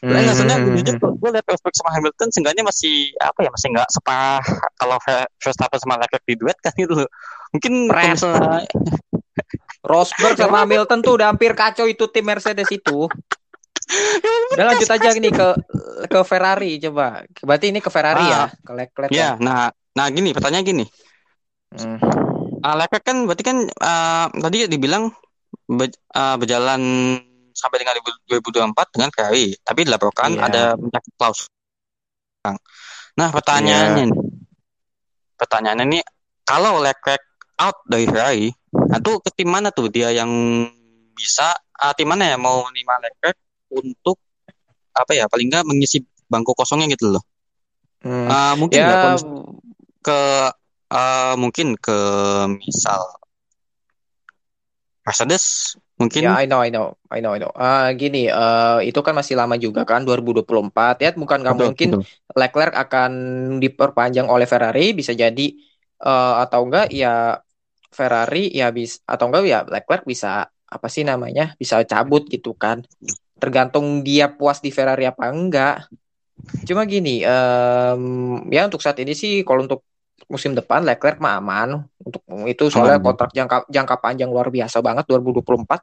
Nggak soalnya gue jujur gue liat Rosberg sama Hamilton seenggaknya masih apa ya, masih nggak separah kalau Ver- Verstappen sama Leclerc di duet kan gitu loh. Mungkin misalnya Rosberg sama Hamilton tuh udah hampir kacau itu tim Mercedes itu. Udah lanjut aja nih ke ke Ferrari coba. Berarti ini ke Ferrari ya, Ah. ke Leclerc ya, nah, nah gini, pertanyaan gini. Hmm. Uh, Leclerc kan berarti kan uh, tadi dibilang be- uh, berjalan sampai dengan 2024 dengan Ferrari, tapi dilaporkan Iya. ada penyakit klaus. Nah, pertanyaannya nih, pertanyaannya nih, kalau Leclerc out dari Ferrari, nah tuh ke tim mana tuh dia yang bisa, uh, tim mana ya mau menerima Leclerc untuk apa ya, paling nggak mengisi bangku kosongnya gitu loh. Hmm. Uh, mungkin Ya, ke uh, mungkin ke misal Mercedes mungkin ya I know, I know, I know, I know. Ah, gini, eh, itu kan masih lama juga kan 2024 ya, bukan nggak mungkin betul. Leclerc akan diperpanjang oleh Ferrari bisa jadi eh, atau enggak ya Ferrari ya bisa atau enggak ya Leclerc bisa apa sih namanya bisa cabut gitu kan tergantung dia puas di Ferrari apa enggak cuma gini em, ya untuk saat ini sih kalau untuk musim depan Leclerc mah aman untuk itu soalnya Aman. kontrak jangka jangka panjang luar biasa banget 2024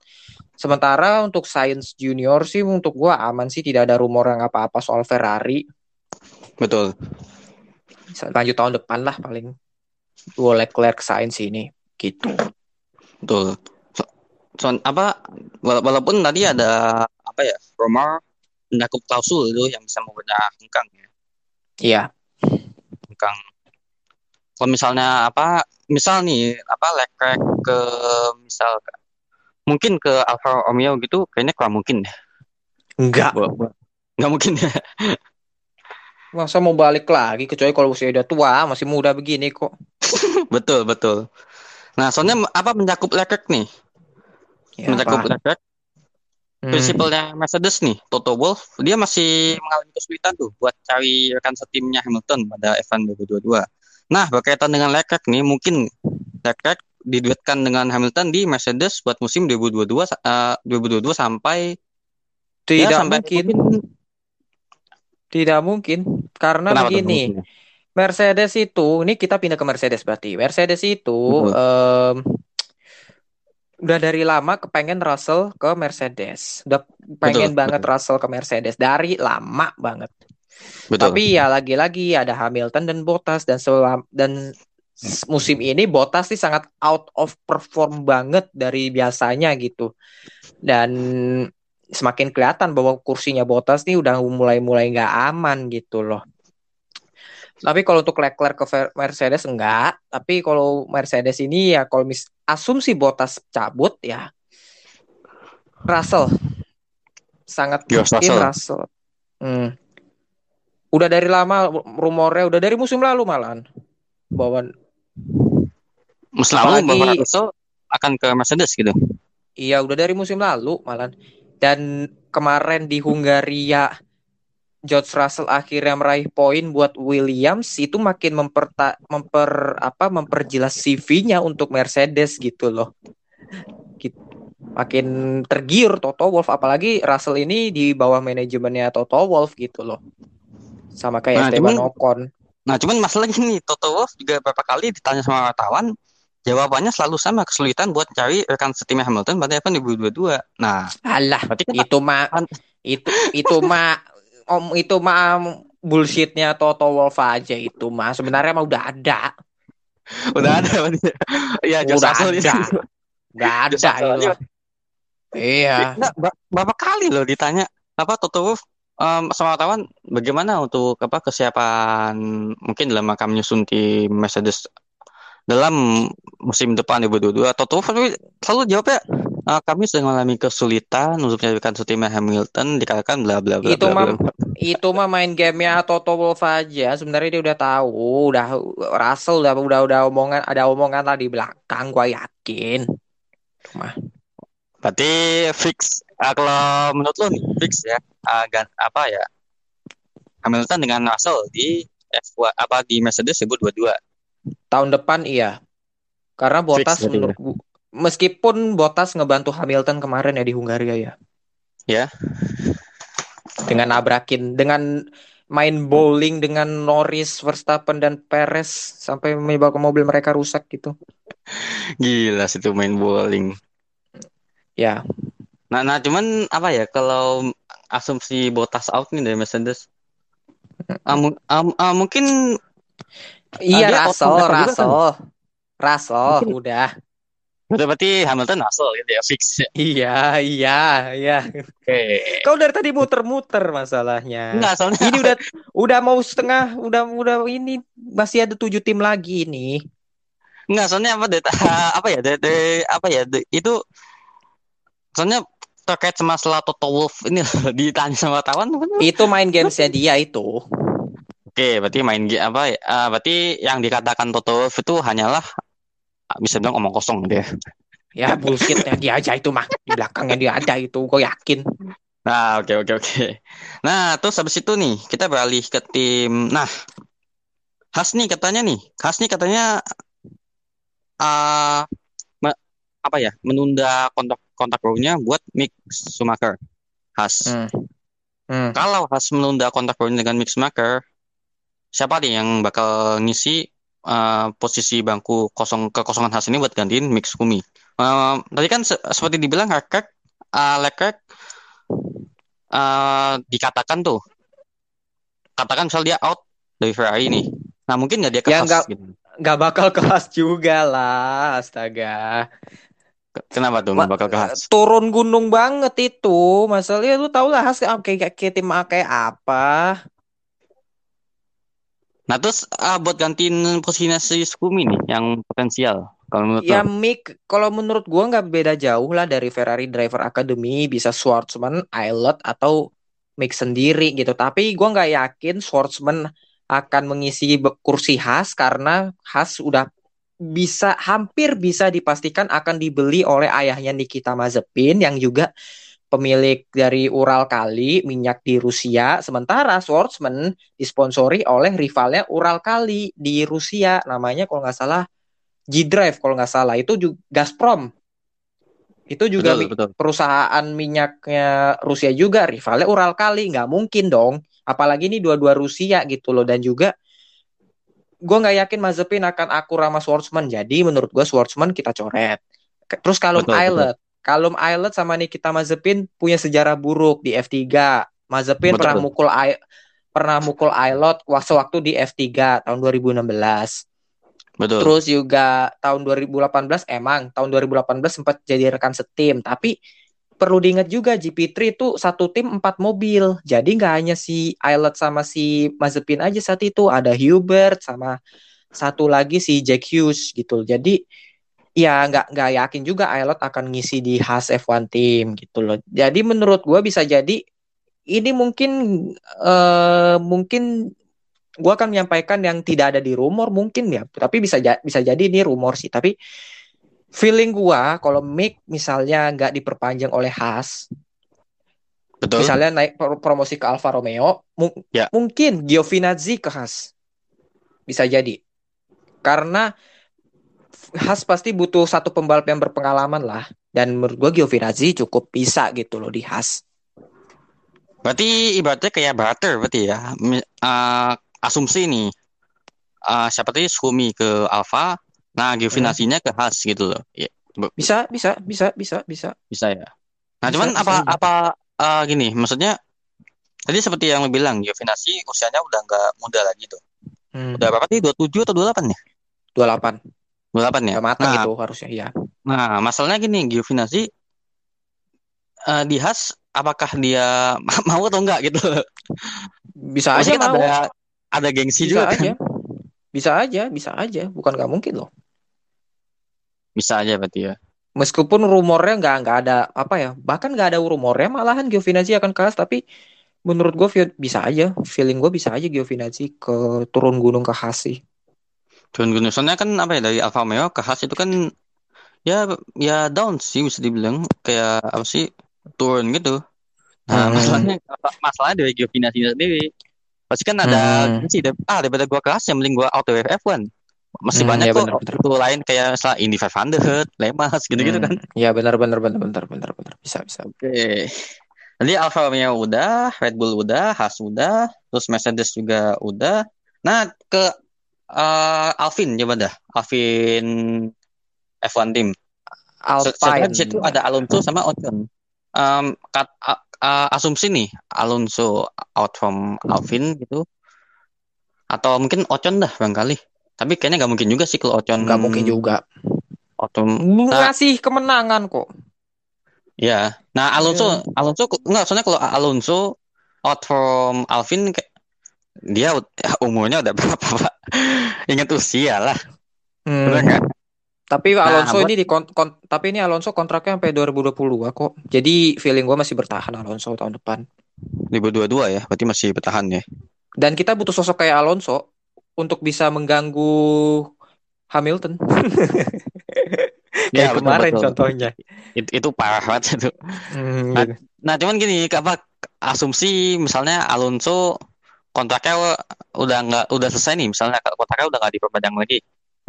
sementara untuk Sainz Junior sih untuk gua aman sih tidak ada rumor yang apa-apa soal Ferrari Betul. Lanjut tahun depan lah paling. Dua Leclerc Sainz ini gitu. Betul. So, so, apa wala- walaupun tadi ada apa ya rumor mencakup klausul itu yang bisa mengubah hengkang ya. Iya. Hengkang. Kalau misalnya apa misal nih apa Leclerc ke misal mungkin ke Alfa Romeo gitu kayaknya kurang mungkin deh. Enggak. Buat- buat- Nggak mungkin ya. Masa mau balik lagi kecuali kalau usia udah tua, masih muda begini kok. betul betul. Nah soalnya apa mencakup Leclerc nih? Ya, mencakup apa? Leclerc Hmm. prinsipalnya Mercedes nih, Toto Wolff, dia masih mengalami kesulitan tuh buat cari rekan setimnya Hamilton pada F1 2022. Nah, berkaitan dengan Leclerc nih, mungkin Leclerc diduetkan dengan Hamilton di Mercedes buat musim 2022 eh, 2022 sampai Tidak ya, sampai mungkin. Tidak mungkin. Karena Kenapa begini. mungkin? Mercedes itu, ini kita pindah ke Mercedes berarti. Mercedes itu em, udah dari lama kepengen Russell ke Mercedes. Udah pengen Betul, banget betul. Russell ke Mercedes dari lama banget. Betul. Tapi ya lagi-lagi ada Hamilton dan Bottas dan selam dan musim ini Bottas sih sangat out of perform banget dari biasanya gitu. Dan semakin kelihatan bahwa kursinya Bottas nih udah mulai-mulai nggak aman gitu loh. Tapi kalau untuk Leclerc ke Mercedes enggak, tapi kalau Mercedes ini ya kalau mis asumsi Bottas cabut ya Russell sangat George mungkin Russell. Russell. Hmm. Udah dari lama rumornya, udah dari musim lalu malahan bahwa Musim lalu Russell akan ke Mercedes gitu. iya udah dari musim lalu malahan. Dan kemarin di Hungaria George Russell akhirnya meraih poin buat Williams itu makin memperta memper apa memperjelas CV-nya untuk Mercedes gitu loh. Gitu. Makin tergiur Toto Wolff apalagi Russell ini di bawah manajemennya Toto Wolff gitu loh. Sama kayak Nah, Esteban cuman- Ocon. Nah, cuman masalahnya nih, Toto Wolff juga beberapa kali ditanya sama wartawan, jawabannya selalu sama, kesulitan buat cari rekan setimnya Hamilton pada F1 2022. Nah, Alah, berarti kan itu mah itu itu mah om itu mah bullshitnya Toto Wolff aja itu mah sebenarnya mah udah ada udah ada berarti. Iya, George udah ada nggak ada iya ba- berapa kali loh ditanya apa Toto Wolff em, sama wartawan bagaimana untuk apa kesiapan mungkin dalam rangka menyusun tim Mercedes dalam musim depan 2022 Toto selalu jawabnya "Eh, kami sedang mengalami kesulitan untuk mencarikan setimnya Hamilton dikatakan bla bla bla Itu mah- itu mah main gamenya Toto Wolff aja. Sebenarnya dia udah tahu udah Russell udah udah udah omongan ada omongan lah di belakang gua yakin. Berarti fix Ah, kalau menurut lo nih fix ya ah, gan- apa ya Hamilton dengan Russell di F1 apa di Mercedes 2022 tahun depan iya karena Bottas berarti menurut meskipun Bottas ngebantu Hamilton kemarin ya di Hungaria ya Ya. dengan nabrakin dengan main bowling dengan Norris, Verstappen dan Perez sampai menyebabkan mobil mereka rusak gitu. Gila sih itu main bowling. Ya, Nah, nah cuman apa ya kalau asumsi Bottas out nih dari Mercedes. Ah, mu- ah, ah, mungkin iya dia Russell, output juga kan? Russell, Russell Mungkin- udah. berarti Hamilton Russell gitu ya fix. Iya, iya, iya. Oke. Kau dari tadi muter-muter masalahnya. Enggak soalnya Ini udah udah mau setengah, udah udah ini masih ada tujuh tim lagi ini. enggak soalnya apa data apa ya dari, dari- apa ya de- itu soalnya terkait sama masalah Toto Wolff ini ditanya sama wartawan apa Itu main gamesnya dia itu. Oke, berarti main game apa ya? ah, berarti yang dikatakan Toto Wolff itu hanyalah ah, bisa bilang omong kosong gitu ya. Ya bullshitnya dia aja itu mah di belakangnya dia ada itu, gue yakin. Nah, oke oke oke. Nah, terus habis itu nih kita beralih ke tim. Nah, Has nih katanya nih, Has nih katanya me- apa ya? Menunda kontak kontak barunya buat Mick Schumacher. Has. Hmm. Hmm. Kalau Has menunda kontak barunya dengan Mick Schumacher, siapa nih yang bakal ngisi uh, posisi bangku kosong kekosongan Has ini buat gantiin Mick Schumi? Uh, tadi kan se- seperti dibilang Leclerc, uh, Leclerc uh, dikatakan tuh, katakan misal dia out dari Ferrari nih. Nah mungkin nggak dia ke Ya, Haas nggak- gitu. Nggak bakal kelas juga lah, astaga. Kenapa tuh Ma- nggak bakal ke Haas? Turun gunung banget itu. Masalahnya lu tau lah Haas kayak, kayak, kayak tim A kayak apa. Nah terus ah, buat gantiin posisinya si Skumi nih yang potensial. Kalau menurut Ya lo. Mick, kalau menurut gua nggak beda jauh lah dari Ferrari Driver Academy bisa Schwartzman, Eilert atau Mick sendiri gitu. Tapi gua nggak yakin Schwartzman akan mengisi kursi Haas karena Haas udah bisa hampir bisa dipastikan akan dibeli oleh ayahnya Nikita Mazepin yang juga pemilik dari Ural Kali minyak di Rusia. Sementara Schwartzman disponsori oleh rivalnya Ural Kali di Rusia. Namanya kalau nggak salah G-Drive kalau nggak salah. Itu juga Gazprom. Itu juga Betul, betul. perusahaan minyaknya Rusia juga. Rivalnya Ural Kali nggak mungkin dong. Apalagi ini dua-dua Rusia gitu loh. Dan juga gue nggak yakin Mazepin akan akur sama Schwartzman jadi menurut gue Schwartzman kita coret terus Kalum Betul, betul. Eilert Kalum Eilert sama Nikita Mazepin punya sejarah buruk di F3 Mazepin Betul. pernah mukul Ai- pernah mukul Eilert waktu waktu di F3 tahun 2016 Betul. Terus juga tahun 2018 emang tahun 2018 sempat jadi rekan setim, tapi perlu diingat juga GP3 itu satu tim empat mobil. Jadi nggak hanya si Eilert sama si Mazepin aja saat itu, ada Hubert sama satu lagi si Jack Hughes gitu. Jadi ya nggak nggak yakin juga Eilert akan ngisi di Haas F1 team gitu loh. Jadi menurut gua bisa jadi ini mungkin eh mungkin gua akan menyampaikan yang tidak ada di rumor mungkin ya, tapi bisa bisa jadi ini rumor sih. Tapi feeling gua kalau Mick misalnya nggak diperpanjang oleh Haas, Betul. misalnya naik pro- promosi ke Alfa Romeo, mu- Ya. mungkin Giovinazzi ke Haas. Bisa jadi. Karena Haas pasti butuh satu pembalap yang berpengalaman lah. Dan menurut gua Giovinazzi cukup bisa gitu loh di Haas. Berarti ibaratnya kayak barter berarti ya. Eh, asumsi nih. Eh, siapa tadi Skumi ke Alfa, nah Giovinazzi-nya ke Haas gitu loh. Ya, Bisa, bisa, bisa, bisa, bisa. bisa ya. Nah, Bisa, cuman bisa apa aja. apa eh, gini, maksudnya tadi seperti yang lo bilang, Giovinazzi usianya udah nggak muda lagi tuh. Hmm, Udah berapa sih? 27 atau 28 ya? 28. 28 ya. Udah matang Nah, itu harusnya ya. nah, masalahnya gini, Giovinazzi eh, di Haas apakah dia mau atau enggak gitu. Bisa aja kan mau. ada ada gengsi Bisa juga kan. aja. Bisa aja, bisa aja. Bukan nggak mungkin loh. Bisa aja berarti ya. Meskipun rumornya nggak nggak ada apa ya, bahkan nggak ada rumornya malahan Giovinazzi akan Haas, tapi menurut gue bisa aja, feeling gue bisa aja Giovinazzi ke turun gunung ke Haas sih. Turun gunung soalnya kan apa ya dari Alfa Romeo ke Haas itu kan ya ya down sih bisa dibilang kayak apa sih turun gitu. Nah, Hmm. masalahnya masalahnya dari Giovinazzi sendiri. Pasti kan ada Hmm. sih ah daripada gua ke Haas yang mending gua auto F1. Masih Hmm, banyak ya kok bener, bener. itu lain kayak misalnya Indy 500, Lemas gitu-gitu kan. Hmm, Ya benar benar benar benar benar benar bisa bisa. Oke. Jadi Alfa Romeo udah, Red Bull udah, Haas udah, terus Mercedes juga udah. Nah, ke eh, Alvin coba dah. Alvin F1 team. Se- Alpine. di situ ada Alonso sama Ocon. Em, kat- a- asumsi nih, Alonso out from Alvin gitu. Atau mungkin Ocon dah barangkali. Tapi kayaknya nggak mungkin juga sih kalau Ocon Nggak mungkin juga. Ocon Nah. Ngasih kemenangan kok. Ya, nah Alonso, Alonso enggak soalnya kalau Alonso out from Alvin kayak dia umurnya udah berapa Pak? Ingat usia lah, Hmm. benar nggak? Tapi Alonso buat- ini di kon- kon- tapi ini Alonso kontraknya sampai 2022 kok. Jadi feeling gue masih bertahan Alonso tahun depan. 2022 ya, berarti masih bertahan ya. Dan kita butuh sosok kayak Alonso untuk bisa mengganggu Hamilton. Ya, betul, kemarin betul. contohnya. Itu, itu parah banget itu. Hmm, Nah, gitu. Nah, cuman gini, apa asumsi misalnya Alonso kontraknya udah nggak udah selesai nih, misalnya kontraknya udah nggak diperpanjang lagi.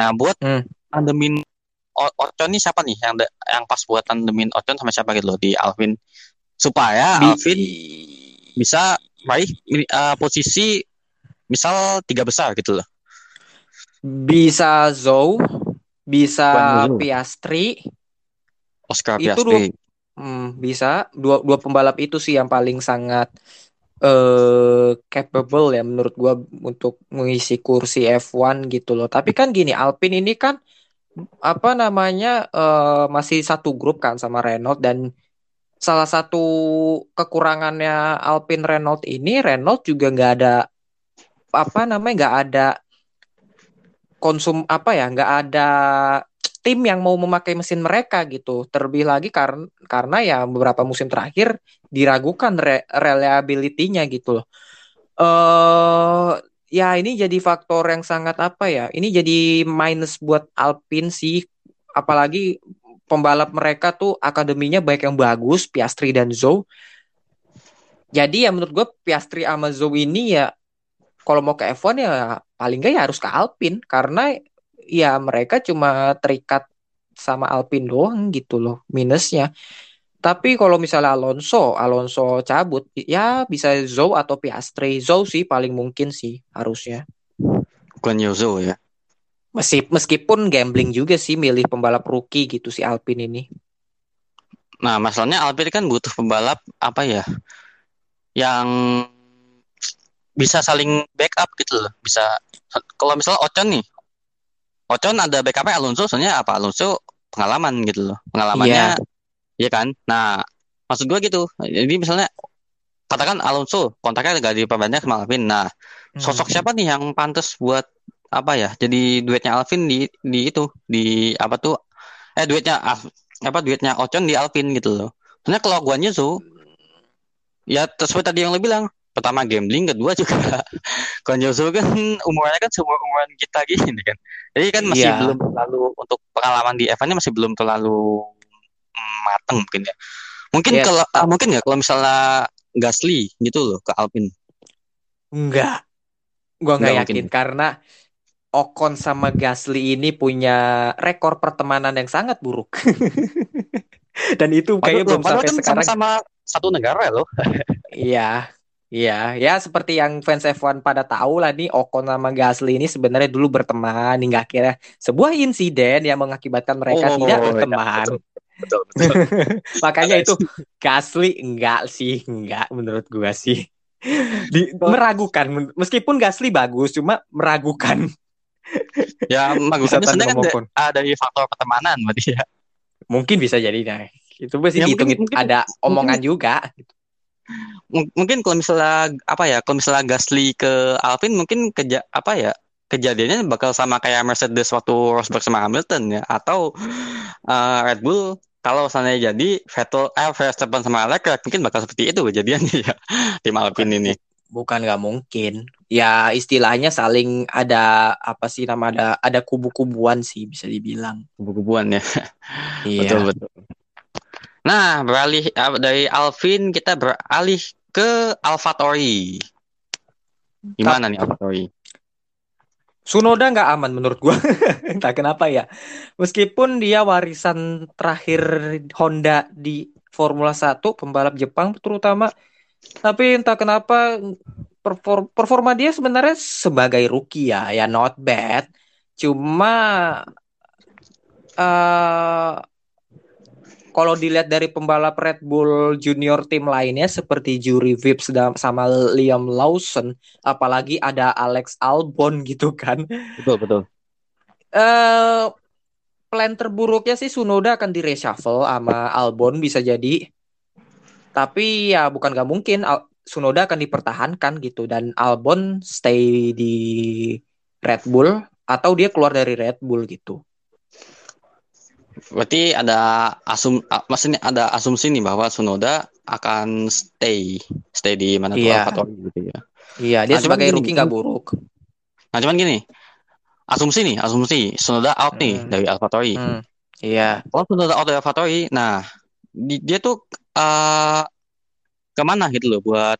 Nah, buat Hmm. tandemin Ocon nih siapa nih yang yang pas buat tandemin Ocon sama siapa gitu loh di Alvin supaya Bi- Alvin bisa meraih uh, posisi misal tiga besar gitu loh. bisa Zhou, bisa. Piastri, Oscar Itu Piastri. hmm, bisa dua dua pembalap itu sih yang paling sangat eh capable ya menurut gua untuk mengisi kursi F1 gitu loh. Tapi kan gini, Alpine ini kan apa namanya eh, masih satu grup kan sama Renault dan salah satu kekurangannya Alpine Renault ini Renault juga nggak ada apa namanya nggak ada konsum apa ya nggak ada tim yang mau memakai mesin mereka gitu. Terlebih lagi karena karena ya beberapa musim terakhir diragukan re reliability-nya gitu loh. Eh ya ini jadi faktor yang sangat apa ya ini jadi minus buat Alpine sih. Apalagi pembalap mereka tuh akademinya baik yang bagus Piastri dan Zhou jadi ya menurut gue Piastri sama Zhou ini ya kalau mau ke F1 ya paling nggak ya harus ke Alpine karena ya mereka cuma terikat sama Alpine doang gitu loh minusnya. Tapi kalau misalnya Alonso, Alonso cabut ya bisa Zhou atau Piastri. Zhou sih paling mungkin sih harusnya. Bukan Yozo ya. Meskipun gambling juga sih milih pembalap rookie gitu si Alpine ini. Nah, masalahnya Alpine kan butuh pembalap apa ya? Yang bisa saling backup gitu loh. Bisa kalau misalnya Ocon nih. Ocon ada backupnya Alonso, soalnya apa? Alonso pengalaman gitu loh. Pengalamannya Iya kan? Nah, maksud gue gitu. Jadi misalnya katakan Alonso kontraknya gak diperbanyak sama Alvin. Nah, sosok Hmm. siapa nih yang pantas buat apa ya? Jadi duetnya Alvin di di itu di apa tuh? Eh duetnya apa duetnya Ocon di Alvin gitu loh. Soalnya kalau gua Yuzu ya seperti tadi yang lo bilang, pertama gambling, kedua juga Guan Yuzu kan umurnya kan seumur umuran kita gini kan. Jadi kan masih Iya. belum terlalu untuk pengalaman di F1-nya masih belum terlalu mm, mateng mungkin ya. Mungkin Yes. kalau ah, mungkin ya kalau misalnya Gasly gitu loh ke Alpine. Enggak. Gua nggak yakin mungkin. karena Ocon sama Gasly ini punya rekor pertemanan yang sangat buruk. Dan itu kayaknya belum Padahal sampai kan sekarang. sama-sama satu negara loh. Iya. Iya, ya seperti yang fans F1 pada tahu lah nih Ocon sama Gasly ini sebenarnya dulu berteman hingga akhirnya sebuah insiden yang mengakibatkan mereka Oh, tidak iya, berteman. Betul, betul. Makanya itu Gasly enggak sih, enggak menurut gua sih. Di, meragukan meskipun Gasly bagus cuma meragukan Ya, sebenarnya kan ada dari faktor pertemanan berarti ya. Mungkin bisa jadi nah. Itu pasti Ya, dihitung mungkin- mungkin- ada omongan juga. M- mungkin kalau misalnya apa ya kalau misalnya Gasly ke Alpine mungkin keja apa ya kejadiannya bakal sama kayak Mercedes waktu Rosberg sama Hamilton ya atau eh, Red Bull kalau misalnya jadi Vettel eh Verstappen sama Leclerc mungkin bakal seperti itu kejadiannya ya tim Alpine ini Bukan nggak mungkin. Ya istilahnya saling ada apa sih nama ada ada kubu-kubuan sih bisa dibilang. kubu-kubuan ya Iya. betul betul nah beralih eh, dari Alvin kita beralih ke AlphaTauri gimana nih AlphaTauri Sunoda nggak aman menurut gua. Entah kenapa ya. Meskipun dia warisan terakhir Honda di Formula 1, pembalap Jepang terutama. Tapi entah kenapa perform- performa dia sebenarnya sebagai rookie ya, ya not bad. Cuma eh kalau dilihat dari pembalap Red Bull junior tim lainnya seperti Juri Vips dan sama Liam Lawson, apalagi ada Alex Albon gitu kan. betul betul eh plan terburuknya sih Sunoda akan di reshuffle sama Albon bisa jadi. Tapi ya bukan gak mungkin Al- Sunoda akan dipertahankan gitu dan Albon stay di Red Bull atau dia keluar dari Red Bull gitu. Berarti ada asum maksudnya ada asumsi nih bahwa Sunoda akan stay stay di mana tuh Iya. AlphaTauri gitu ya. Iya, dia Nah, sebagai rookie nggak buruk. Nah, cuman gini. Asumsi nih, asumsi Sunoda out nih Hmm. dari AlphaTauri. Hmm, Iya. Kalau Sunoda out dari AlphaTauri, nah di- dia tuh eh ke mana gitu loh buat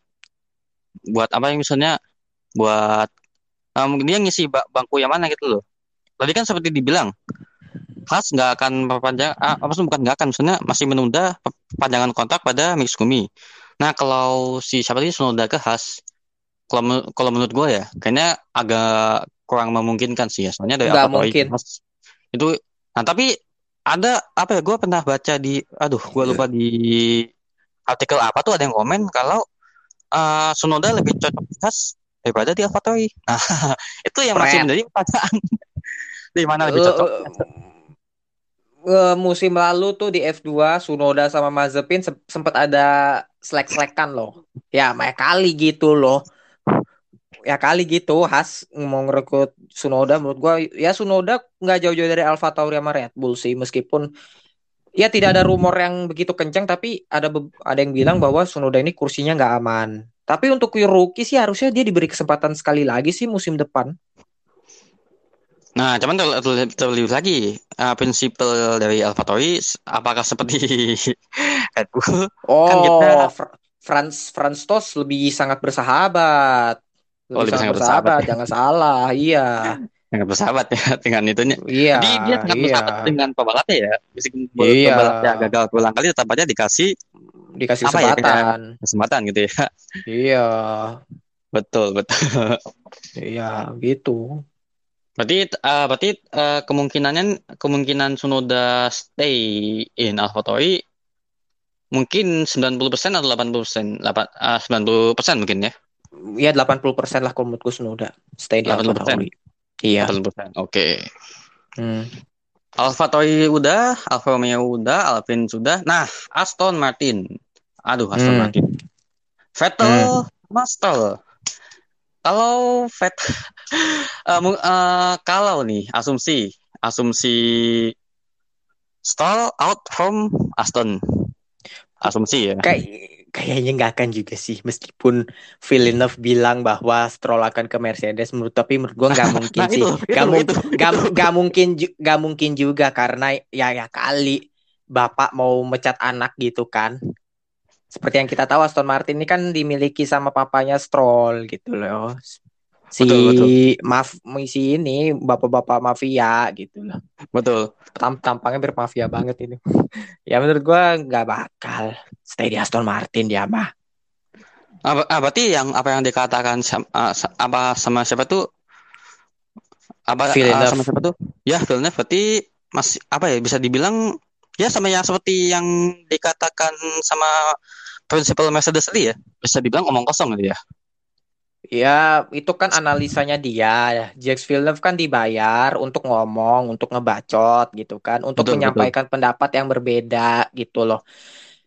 buat apa yang misalnya buat em, dia ngisi ba- bangku yang mana gitu loh. Tadi kan seperti dibilang Haas nggak akan perpanjang, ah, apa maksudnya bukan nggak akan, sebenarnya masih menunda perpanjangan kontrak pada Mitsumi. Nah kalau si siapa tadi Sunoda ke Haas, kalau kalau menurut gue ya, kayaknya agak kurang memungkinkan sih ya, soalnya dari Nggak AlphaTauri mungkin. Haas itu, nah tapi ada apa ya? Gue pernah baca di, aduh, gue lupa di artikel apa tuh ada yang komen kalau uh, Sunoda lebih cocok di Haas daripada di AlphaTauri. Nah, itu yang masih Fred. menjadi pertanyaan. di mana lebih cocok? Eh, musim lalu tuh di F2 Sunoda sama Mazepin se- sempat ada selek-selekan loh. Ya, makanya kali gitu loh. Ya kali gitu Has mau ngerekrut Sunoda menurut gua ya Sunoda nggak jauh-jauh dari Alfa Tauri sama Red Bull sih meskipun ya tidak ada rumor yang begitu kencang tapi ada ada yang bilang bahwa Sunoda ini kursinya nggak aman. Tapi untuk rookie sih harusnya dia diberi kesempatan sekali lagi sih musim depan. Nah, cuman terl- terl- terlihat lagi uh, prinsipal dari AlphaTauri apakah seperti Red Bull? Oh, Kan kita- Fr- Franz Franz Tost lebih sangat bersahabat. Oh, Lebih lebih sangat sangat bersahabat bersahabat, jangan salah. Iya. Yang bersahabat ya dengan itunya. Iya. Jadi dia sangat iya. bersahabat dengan pebalapnya ya. Meskipun Iya. pebalapnya gagal berulang kali tetap aja dikasih Dikasih Apa ya, kesempatan. kesempatan gitu ya. Iya. Betul, betul. Iya, gitu. Berarti uh, berarti uh, kemungkinannya kemungkinan Sunoda stay in AlphaTauri mungkin 90% atau 80%? 8, uh, 90% mungkin ya. Ya 80% lah kalau menurutku Sunoda stay di 80%. Alfa Tauri. Iya. 80%. Oke. Hmm. AlphaTauri udah, Alfa Romeo udah, Alpine sudah. Nah, Aston Martin. Aduh, Aston Hmm. Martin. Vettel, Master. Kalau Eh, mu- eh, kalau nih asumsi, asumsi Stroll out from Aston. Asumsi ya. Kayak kayaknya nggak akan juga sih meskipun Villeneuve bilang bahwa Stroll akan ke Mercedes menurut tapi menurut gua nggak mungkin Nah, sih. Nggak itu, mung- itu. Gak, gak mungkin ju- gak mungkin juga karena ya ya kali bapak mau mecat anak gitu kan seperti yang kita tahu Aston Martin ini kan dimiliki sama papanya Stroll gitu loh si Betul, maf si ini bapak-bapak mafia gitu loh Betul. Tam- tampangnya bermafia banget ini ya menurut gua nggak bakal stay di Aston Martin dia mah Ah, ber- ah, berarti yang apa yang dikatakan sam- ah, apa sama siapa tuh? Apa Villeneuve. sama siapa tuh? Ya, Villeneuve berarti masih apa ya bisa dibilang ya sama yang seperti yang dikatakan sama prinsipal Mercedes tadi ya. Bisa dibilang omong kosong gitu ya. Ya, itu kan analisanya dia. Jacques Villeneuve kan dibayar untuk ngomong, untuk ngebacot gitu kan, untuk Betul, menyampaikan pendapat yang berbeda gitu loh.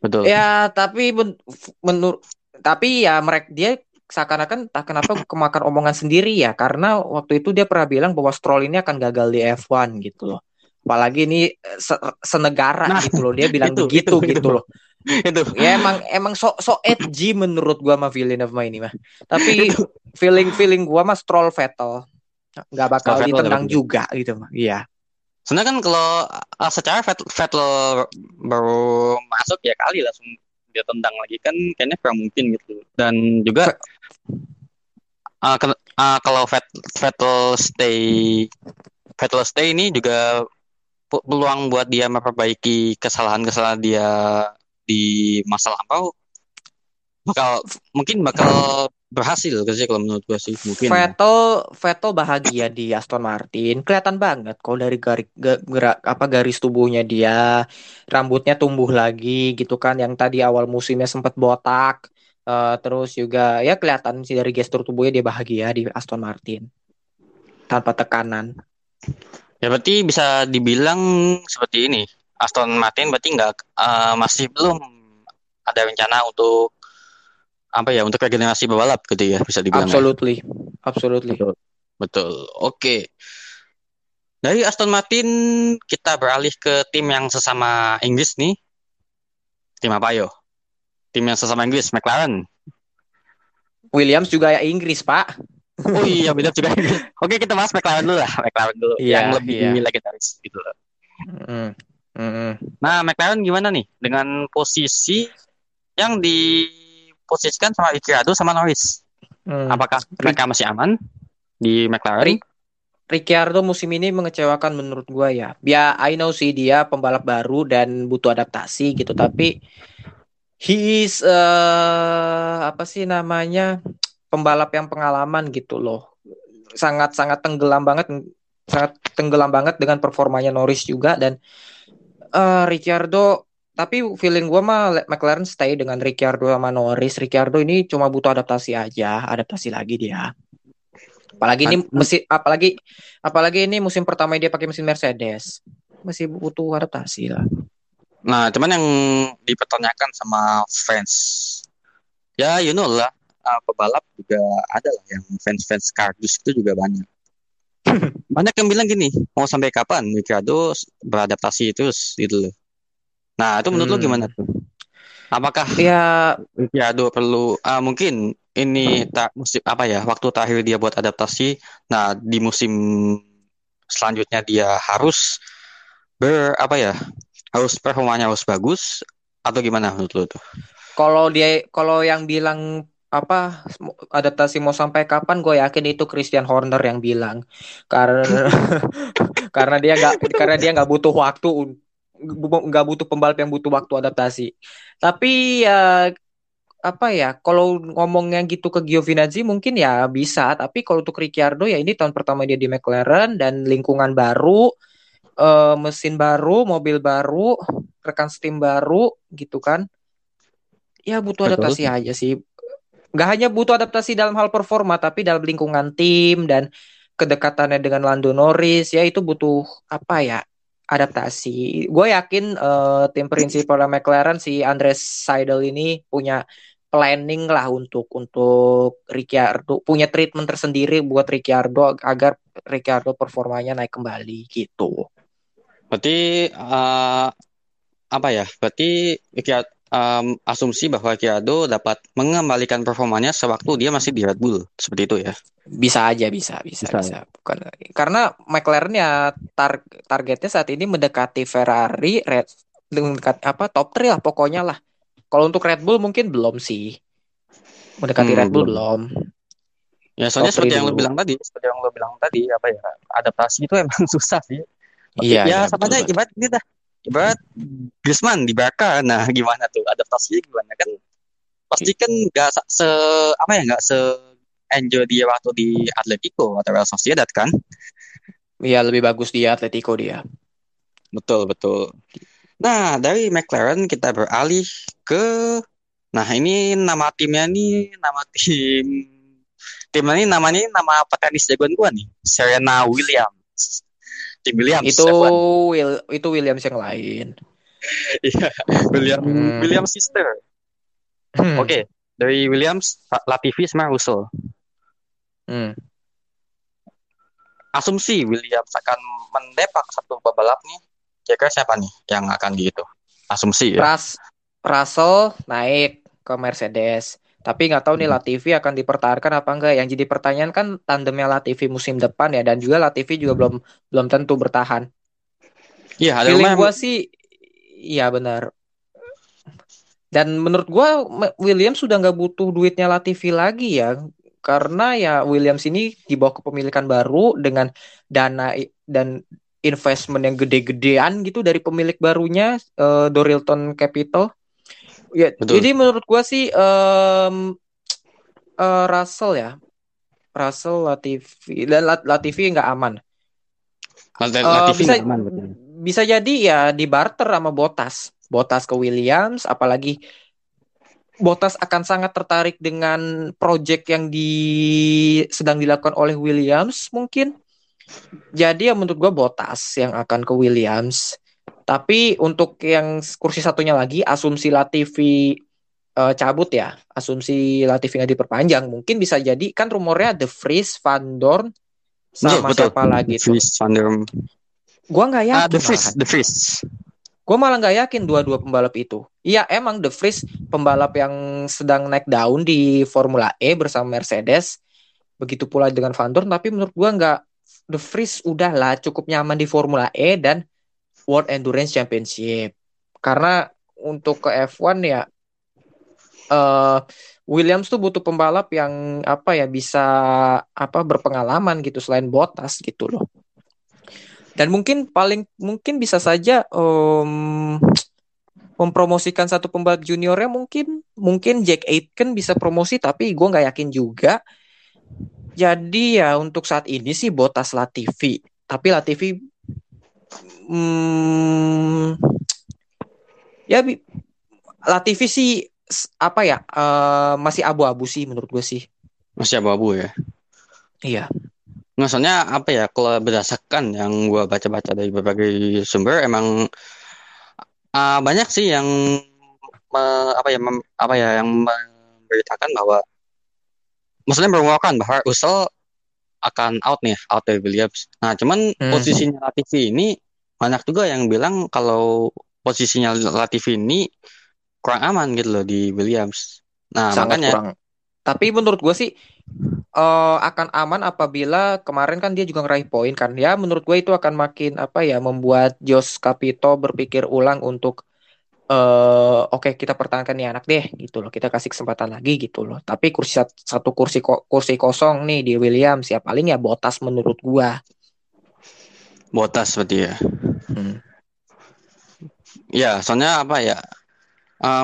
Betul. Ya, tapi men- menurut tapi ya mereka dia seakan-akan tak kenapa kemakan omongan sendiri ya, karena waktu itu dia pernah bilang bahwa Stroll ini akan gagal di F1 gitu loh. Apalagi ini eh, se- senegara Nah, gitu loh, dia bilang itu, begitu itu, gitu itu. loh. itu. Ya emang emang so so edgy menurut gua sama Villeneuve mah ini mah. Tapi feeling feeling gua mah Stroll Vettel nggak bakal Stroll ditendang juga gitu mah. Iya. Sebenarnya kan kalau ah, secara Vettel, Vettel baru masuk ya kali langsung dia tendang lagi kan kayaknya kurang mungkin gitu. Dan juga ke- ah, kalau Vet- Vettel stay Vettel stay ini juga peluang buat dia memperbaiki kesalahan-kesalahan dia di masa lampau bakal mungkin bakal berhasil sih kalau menurut gua sih mungkin. Vettel Vettel bahagia di Aston Martin. Kelihatan banget kalau dari garis gerak apa garis tubuhnya dia, rambutnya tumbuh lagi gitu kan yang tadi awal musimnya sempat botak. Eh, terus juga ya kelihatan sih dari gestur tubuhnya dia bahagia di Aston Martin. Tanpa tekanan. Ya berarti bisa dibilang seperti ini. Aston Martin berarti nggak eh, masih belum ada rencana untuk apa ya untuk regenerasi pebalap gitu ya bisa dibilang. ya. Absolutely. Absolutely. Betul. Oke. Dari Aston Martin kita beralih ke tim yang sesama Inggris nih. Tim apa yo? Tim yang sesama Inggris, McLaren. Williams juga ya Inggris, Pak. Oh iya, beda juga. Oke, kita bahas McLaren dulu lah, McLaren dulu Iya, yang lebih iya. legendaris gitu loh. Mm, mm. Nah, McLaren gimana nih dengan posisi yang diposisikan sama Ricciardo sama Norris? Mm. Apakah mereka masih aman di McLaren? Ricciardo musim ini mengecewakan menurut gua ya. Ya, I know sih dia pembalap baru dan butuh adaptasi gitu, tapi he is eh, apa sih namanya? Pembalap yang pengalaman gitu loh. Sangat-sangat tenggelam banget sangat tenggelam banget dengan performanya Norris juga dan eh Ricciardo tapi feeling gue mah McLaren stay dengan Ricciardo sama Norris. Ricciardo ini cuma butuh adaptasi aja, adaptasi lagi dia. Apalagi ini mesin apalagi apalagi ini musim pertama dia pakai mesin Mercedes. Masih butuh adaptasi lah. Nah, cuman yang dipertanyakan sama fans, ya you know lah, uh, pebalap juga ada lah yang fans-fans kardus itu juga banyak. banyak yang bilang gini, mau sampai kapan Ricciardo beradaptasi terus gitu loh. Nah, itu menurut Hmm. lo gimana tuh? Apakah Ya Ricciardo perlu ah, mungkin ini tak musim apa ya waktu terakhir dia buat adaptasi. Nah di musim selanjutnya dia harus ber apa ya harus performanya harus bagus atau gimana menurut lo tuh? kalau dia kalau yang bilang apa adaptasi mau sampai kapan gue yakin itu Christian Horner yang bilang. Karena karena dia nggak karena dia nggak butuh waktu nggak butuh pembalap yang butuh waktu adaptasi. Tapi ya apa ya kalau ngomongnya gitu ke Giovinazzi mungkin ya bisa. Tapi kalau untuk Ricciardo ya ini tahun pertama dia di McLaren dan lingkungan baru eh, mesin baru mobil baru rekan steam baru gitu kan. Ya butuh Betul. adaptasi aja sih nggak hanya butuh adaptasi dalam hal performa tapi dalam lingkungan tim dan kedekatannya dengan Lando Norris ya itu butuh apa ya adaptasi gue yakin eh, tim prinsipal McLaren si Andres Seidel ini punya planning lah untuk untuk Ricciardo punya treatment tersendiri buat Ricciardo agar Ricciardo performanya naik kembali gitu Berarti eh, apa ya? Berarti Em, asumsi bahwa Ricciardo dapat mengembalikan performanya sewaktu dia masih di Red Bull seperti itu ya? Bisa aja, bisa, bisa, Bisa, bisa. Bukan karena McLaren ya tar- targetnya saat ini mendekati Ferrari, Red mendekat apa top 3 lah pokoknya lah. Kalau untuk Red Bull mungkin belum sih. Mendekati Hmm, Red Bull belum. belum. Ya soalnya Top seperti yang lo bilang tadi, seperti yang lo bilang tadi apa ya? Adaptasi itu emang susah sih. Iya, ya iya, sama betul, aja ibarat ini dah. Ibarat Griezmann di Barca. Nah, gimana tuh adaptasinya gimana kan? Pasti kan nggak se apa ya nggak se enjoy dia waktu di Atletico atau Real Sociedad kan? Iya, lebih bagus dia Atletico dia. Betul, betul. Nah, dari McLaren kita beralih ke Nah, ini nama timnya nih nama tim timnya ini namanya nama petenis jagoan gua nih, Serena Williams. Tim Williams Itu F1. Will itu Williams yang lain. Iya, William Hmm. Williams sister. Hmm. Oke, dari Williams, Latifi sama Russell. Hmm. Asumsi Williams akan mendepak satu pebalap nih. Kira-kira siapa nih yang akan gitu? Asumsi ya. Ras Russell naik ke Mercedes. Tapi nggak tahu nih Hmm. Latifi akan dipertahankan apa enggak. Yang jadi pertanyaan kan tandemnya Latifi musim depan ya dan juga Latifi juga belum belum tentu bertahan. Iya, ada Feeling gua sih iya benar. Dan menurut gua M- Williams sudah nggak butuh duitnya Latifi lagi ya. Karena ya Williams ini di bawah kepemilikan baru dengan dana dan investment yang gede-gedean gitu dari pemilik barunya eh, Dorilton Capital. Ya, Betul. jadi menurut gua sih em, eh, Russell ya. Russell Latifi dan Lat- Latifi nggak aman. Eh, Latifi bisa nggak aman betul. bisa jadi ya di barter sama Botas. Botas ke Williams, apalagi Botas akan sangat tertarik dengan project yang di sedang dilakukan oleh Williams mungkin. Jadi ya menurut gua Botas yang akan ke Williams. Tapi untuk yang kursi satunya lagi asumsi Latifi eh, cabut ya, asumsi Latifi nggak diperpanjang, mungkin bisa jadi kan rumornya The Vries, Van Dorn sama Betul, betul. siapa lagi tuh? Vries, Van der Gua nggak Ah, yakin The Vries, malahan. The Vries. Gue malah nggak yakin dua-dua pembalap itu. Iya emang The Vries pembalap yang sedang naik daun di Formula E bersama Mercedes. Begitu pula dengan Van Dorn. Tapi menurut gue nggak The Vries udahlah cukup nyaman di Formula E dan World Endurance Championship. Karena untuk ke F1 ya eh Williams tuh butuh pembalap yang apa ya bisa apa berpengalaman gitu selain Bottas gitu loh. Dan mungkin paling mungkin bisa saja em, mempromosikan satu pembalap juniornya mungkin mungkin Jack Aitken bisa promosi tapi gue nggak yakin juga. Jadi ya untuk saat ini sih Bottas Latifi. Tapi Latifi hmm, ya Latifi sih apa ya eh, masih abu-abu sih menurut gue sih. Masih abu-abu ya. Iya. Nggak, soalnya apa ya, kalau berdasarkan yang gua baca-baca dari berbagai sumber, emang ah, banyak sih yang me- apa ya, mem- apa ya, yang memberitakan bahwa, maksudnya menguapkan bahwa Russell akan out nih, out dari Williams. Nah, cuman Hmm. posisinya Latifi ini banyak juga yang bilang kalau posisinya Latifi ini kurang aman gitu loh di Williams. Nah, sangat makanya kurang. Tapi menurut gue sih eh, akan aman apabila kemarin kan dia juga ngeraih poin kan. Ya menurut gue itu akan makin apa ya membuat Jos Capito berpikir ulang untuk eh oke kita pertahankan nih anak deh gitu loh. Kita kasih kesempatan lagi gitu loh. Tapi kursi sat- satu kursi ko- kursi kosong nih di Williams ya paling ya Bottas menurut gua. Bottas seperti ya. Hmm. Ya, soalnya apa ya?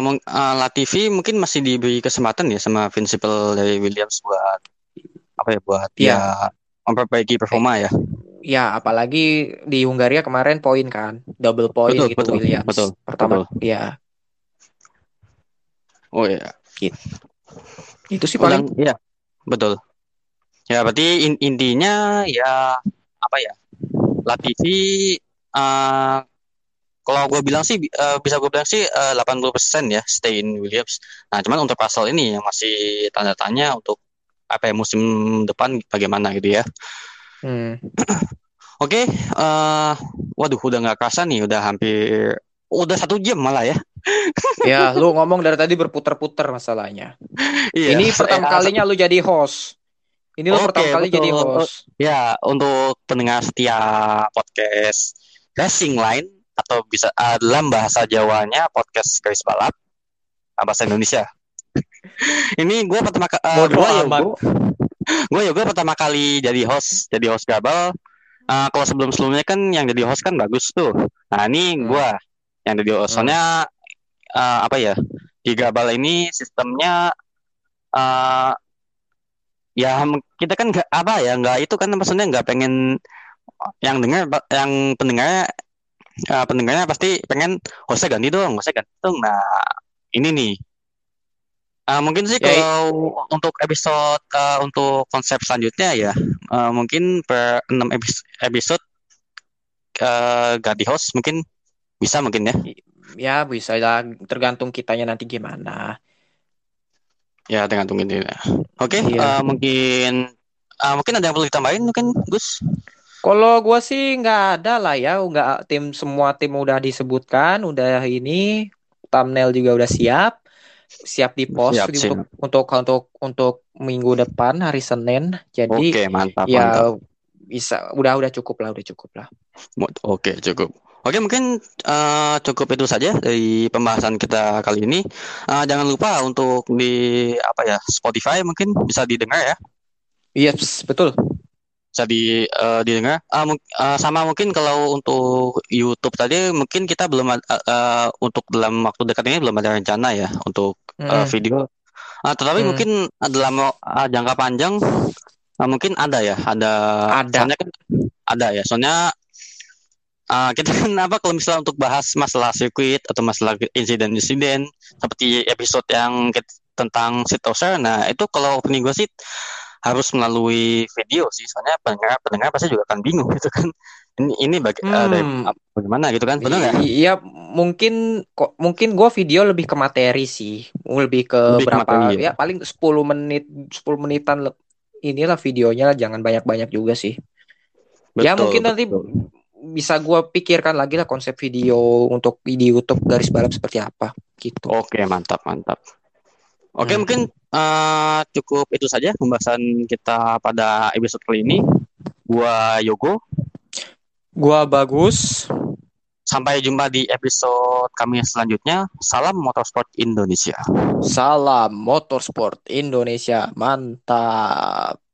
mung- eh, Latifi mungkin masih diberi kesempatan ya sama principal dari Williams buat apa ya buat Iya. ya memperbaiki performa ya. Ya apalagi di Hungaria kemarin poin kan double poin Betul, gitu betul, Williams. betul, Pertama ya Oh ya. itu sih paling. Ulang, iya, betul. Ya, berarti in- intinya ya apa ya? Latifi eh kalau gue bilang sih eh, bisa gue bilang sih eh, 80% ya stay in Williams. Nah, cuman untuk Russell ini yang masih tanda tanya untuk apa ya musim depan bagaimana gitu ya. Hmm. Oke, eh waduh udah nggak kerasa nih, udah hampir udah satu jam malah ya. Ya, lu ngomong dari tadi berputar-putar masalahnya. Iya. Ini pertama Eh, kalinya lu jadi host. Ini lu Oke, pertama kali betul. jadi host. Ya, untuk pendengar setia podcast Racing Line atau bisa ah, dalam bahasa Jawanya podcast garis balap ah, bahasa Indonesia. Ini gue pertama kali Bodoh gue amat. gue juga pertama kali jadi host, jadi host Gabel. Ah, kalau sebelum sebelumnya kan yang jadi host kan bagus tuh. Nah ini Hmm. gue yang jadi host. Soalnya ah, apa ya di Gabel ini sistemnya ah, ya kita kan nggak apa ya nggak itu kan maksudnya nggak pengen yang dengar yang pendengarnya eh, pendengarnya pasti pengen hostnya ganti dong hostnya ganti dong. Nah ini nih. Eh, mungkin sih Ya, kalau untuk episode eh, untuk konsep selanjutnya ya eh, mungkin per 6 episode, eh, ganti host mungkin bisa mungkin ya. Ya, bisa lah. Tergantung kitanya nanti gimana. ya tergantung ini oke Iya. eh, mungkin eh, mungkin ada yang perlu ditambahin mungkin Gus Kalau gua sih nggak ada lah ya, nggak tim semua tim udah disebutkan, udah ini thumbnail juga udah siap, siap di post Siap, di- siap. untuk untuk untuk untuk minggu depan hari Senin. Jadi oke mantap mantap ya bisa udah udah cukup lah, udah cukup lah. Oke, cukup. Oke, mungkin eh, cukup itu saja dari pembahasan kita kali ini. Eh, jangan lupa untuk di apa ya Spotify mungkin bisa didengar ya, Iya, betul. Bisa di eh, didengar. Mung- eh, sama mungkin kalau untuk YouTube tadi mungkin kita belum ada- eh, untuk dalam waktu dekat ini belum ada rencana ya untuk eh, Mm. video. Ah, tetapi Hmm. mungkin dalam ah, jangka panjang ah, mungkin ada ya, ada. Ada. Soalnya kan ada ya, soalnya ah, kita kan apa kalau misalnya untuk bahas masalah sirkuit atau masalah insiden-insiden seperti episode yang kit- tentang seat Oser, nah itu kalau opening gue sih harus melalui video sih, soalnya pendengar pendengar pasti juga akan bingung gitu kan. Ini ini baga- eh, dari- Hmm. apa- bagaimana gitu kan, benar nggak? Iya, mungkin kok mungkin gua video lebih ke materi sih. Lebih ke Lebih ke berapa materi, ya ya. paling 10 menit 10 menitan inilah videonya lah, jangan banyak-banyak juga sih. Ya Betul, mungkin nanti betul. bisa gua pikirkan lagi lah konsep video untuk di YouTube garis balap seperti apa gitu. Oke, mantap, mantap. Oke, Hmm. mungkin eh, cukup itu saja pembahasan kita pada episode kali ini. Gua Yogo, Gua bagus. sampai jumpa di episode kami selanjutnya. Salam Motorsport Indonesia. Salam Motorsport Indonesia. Mantap.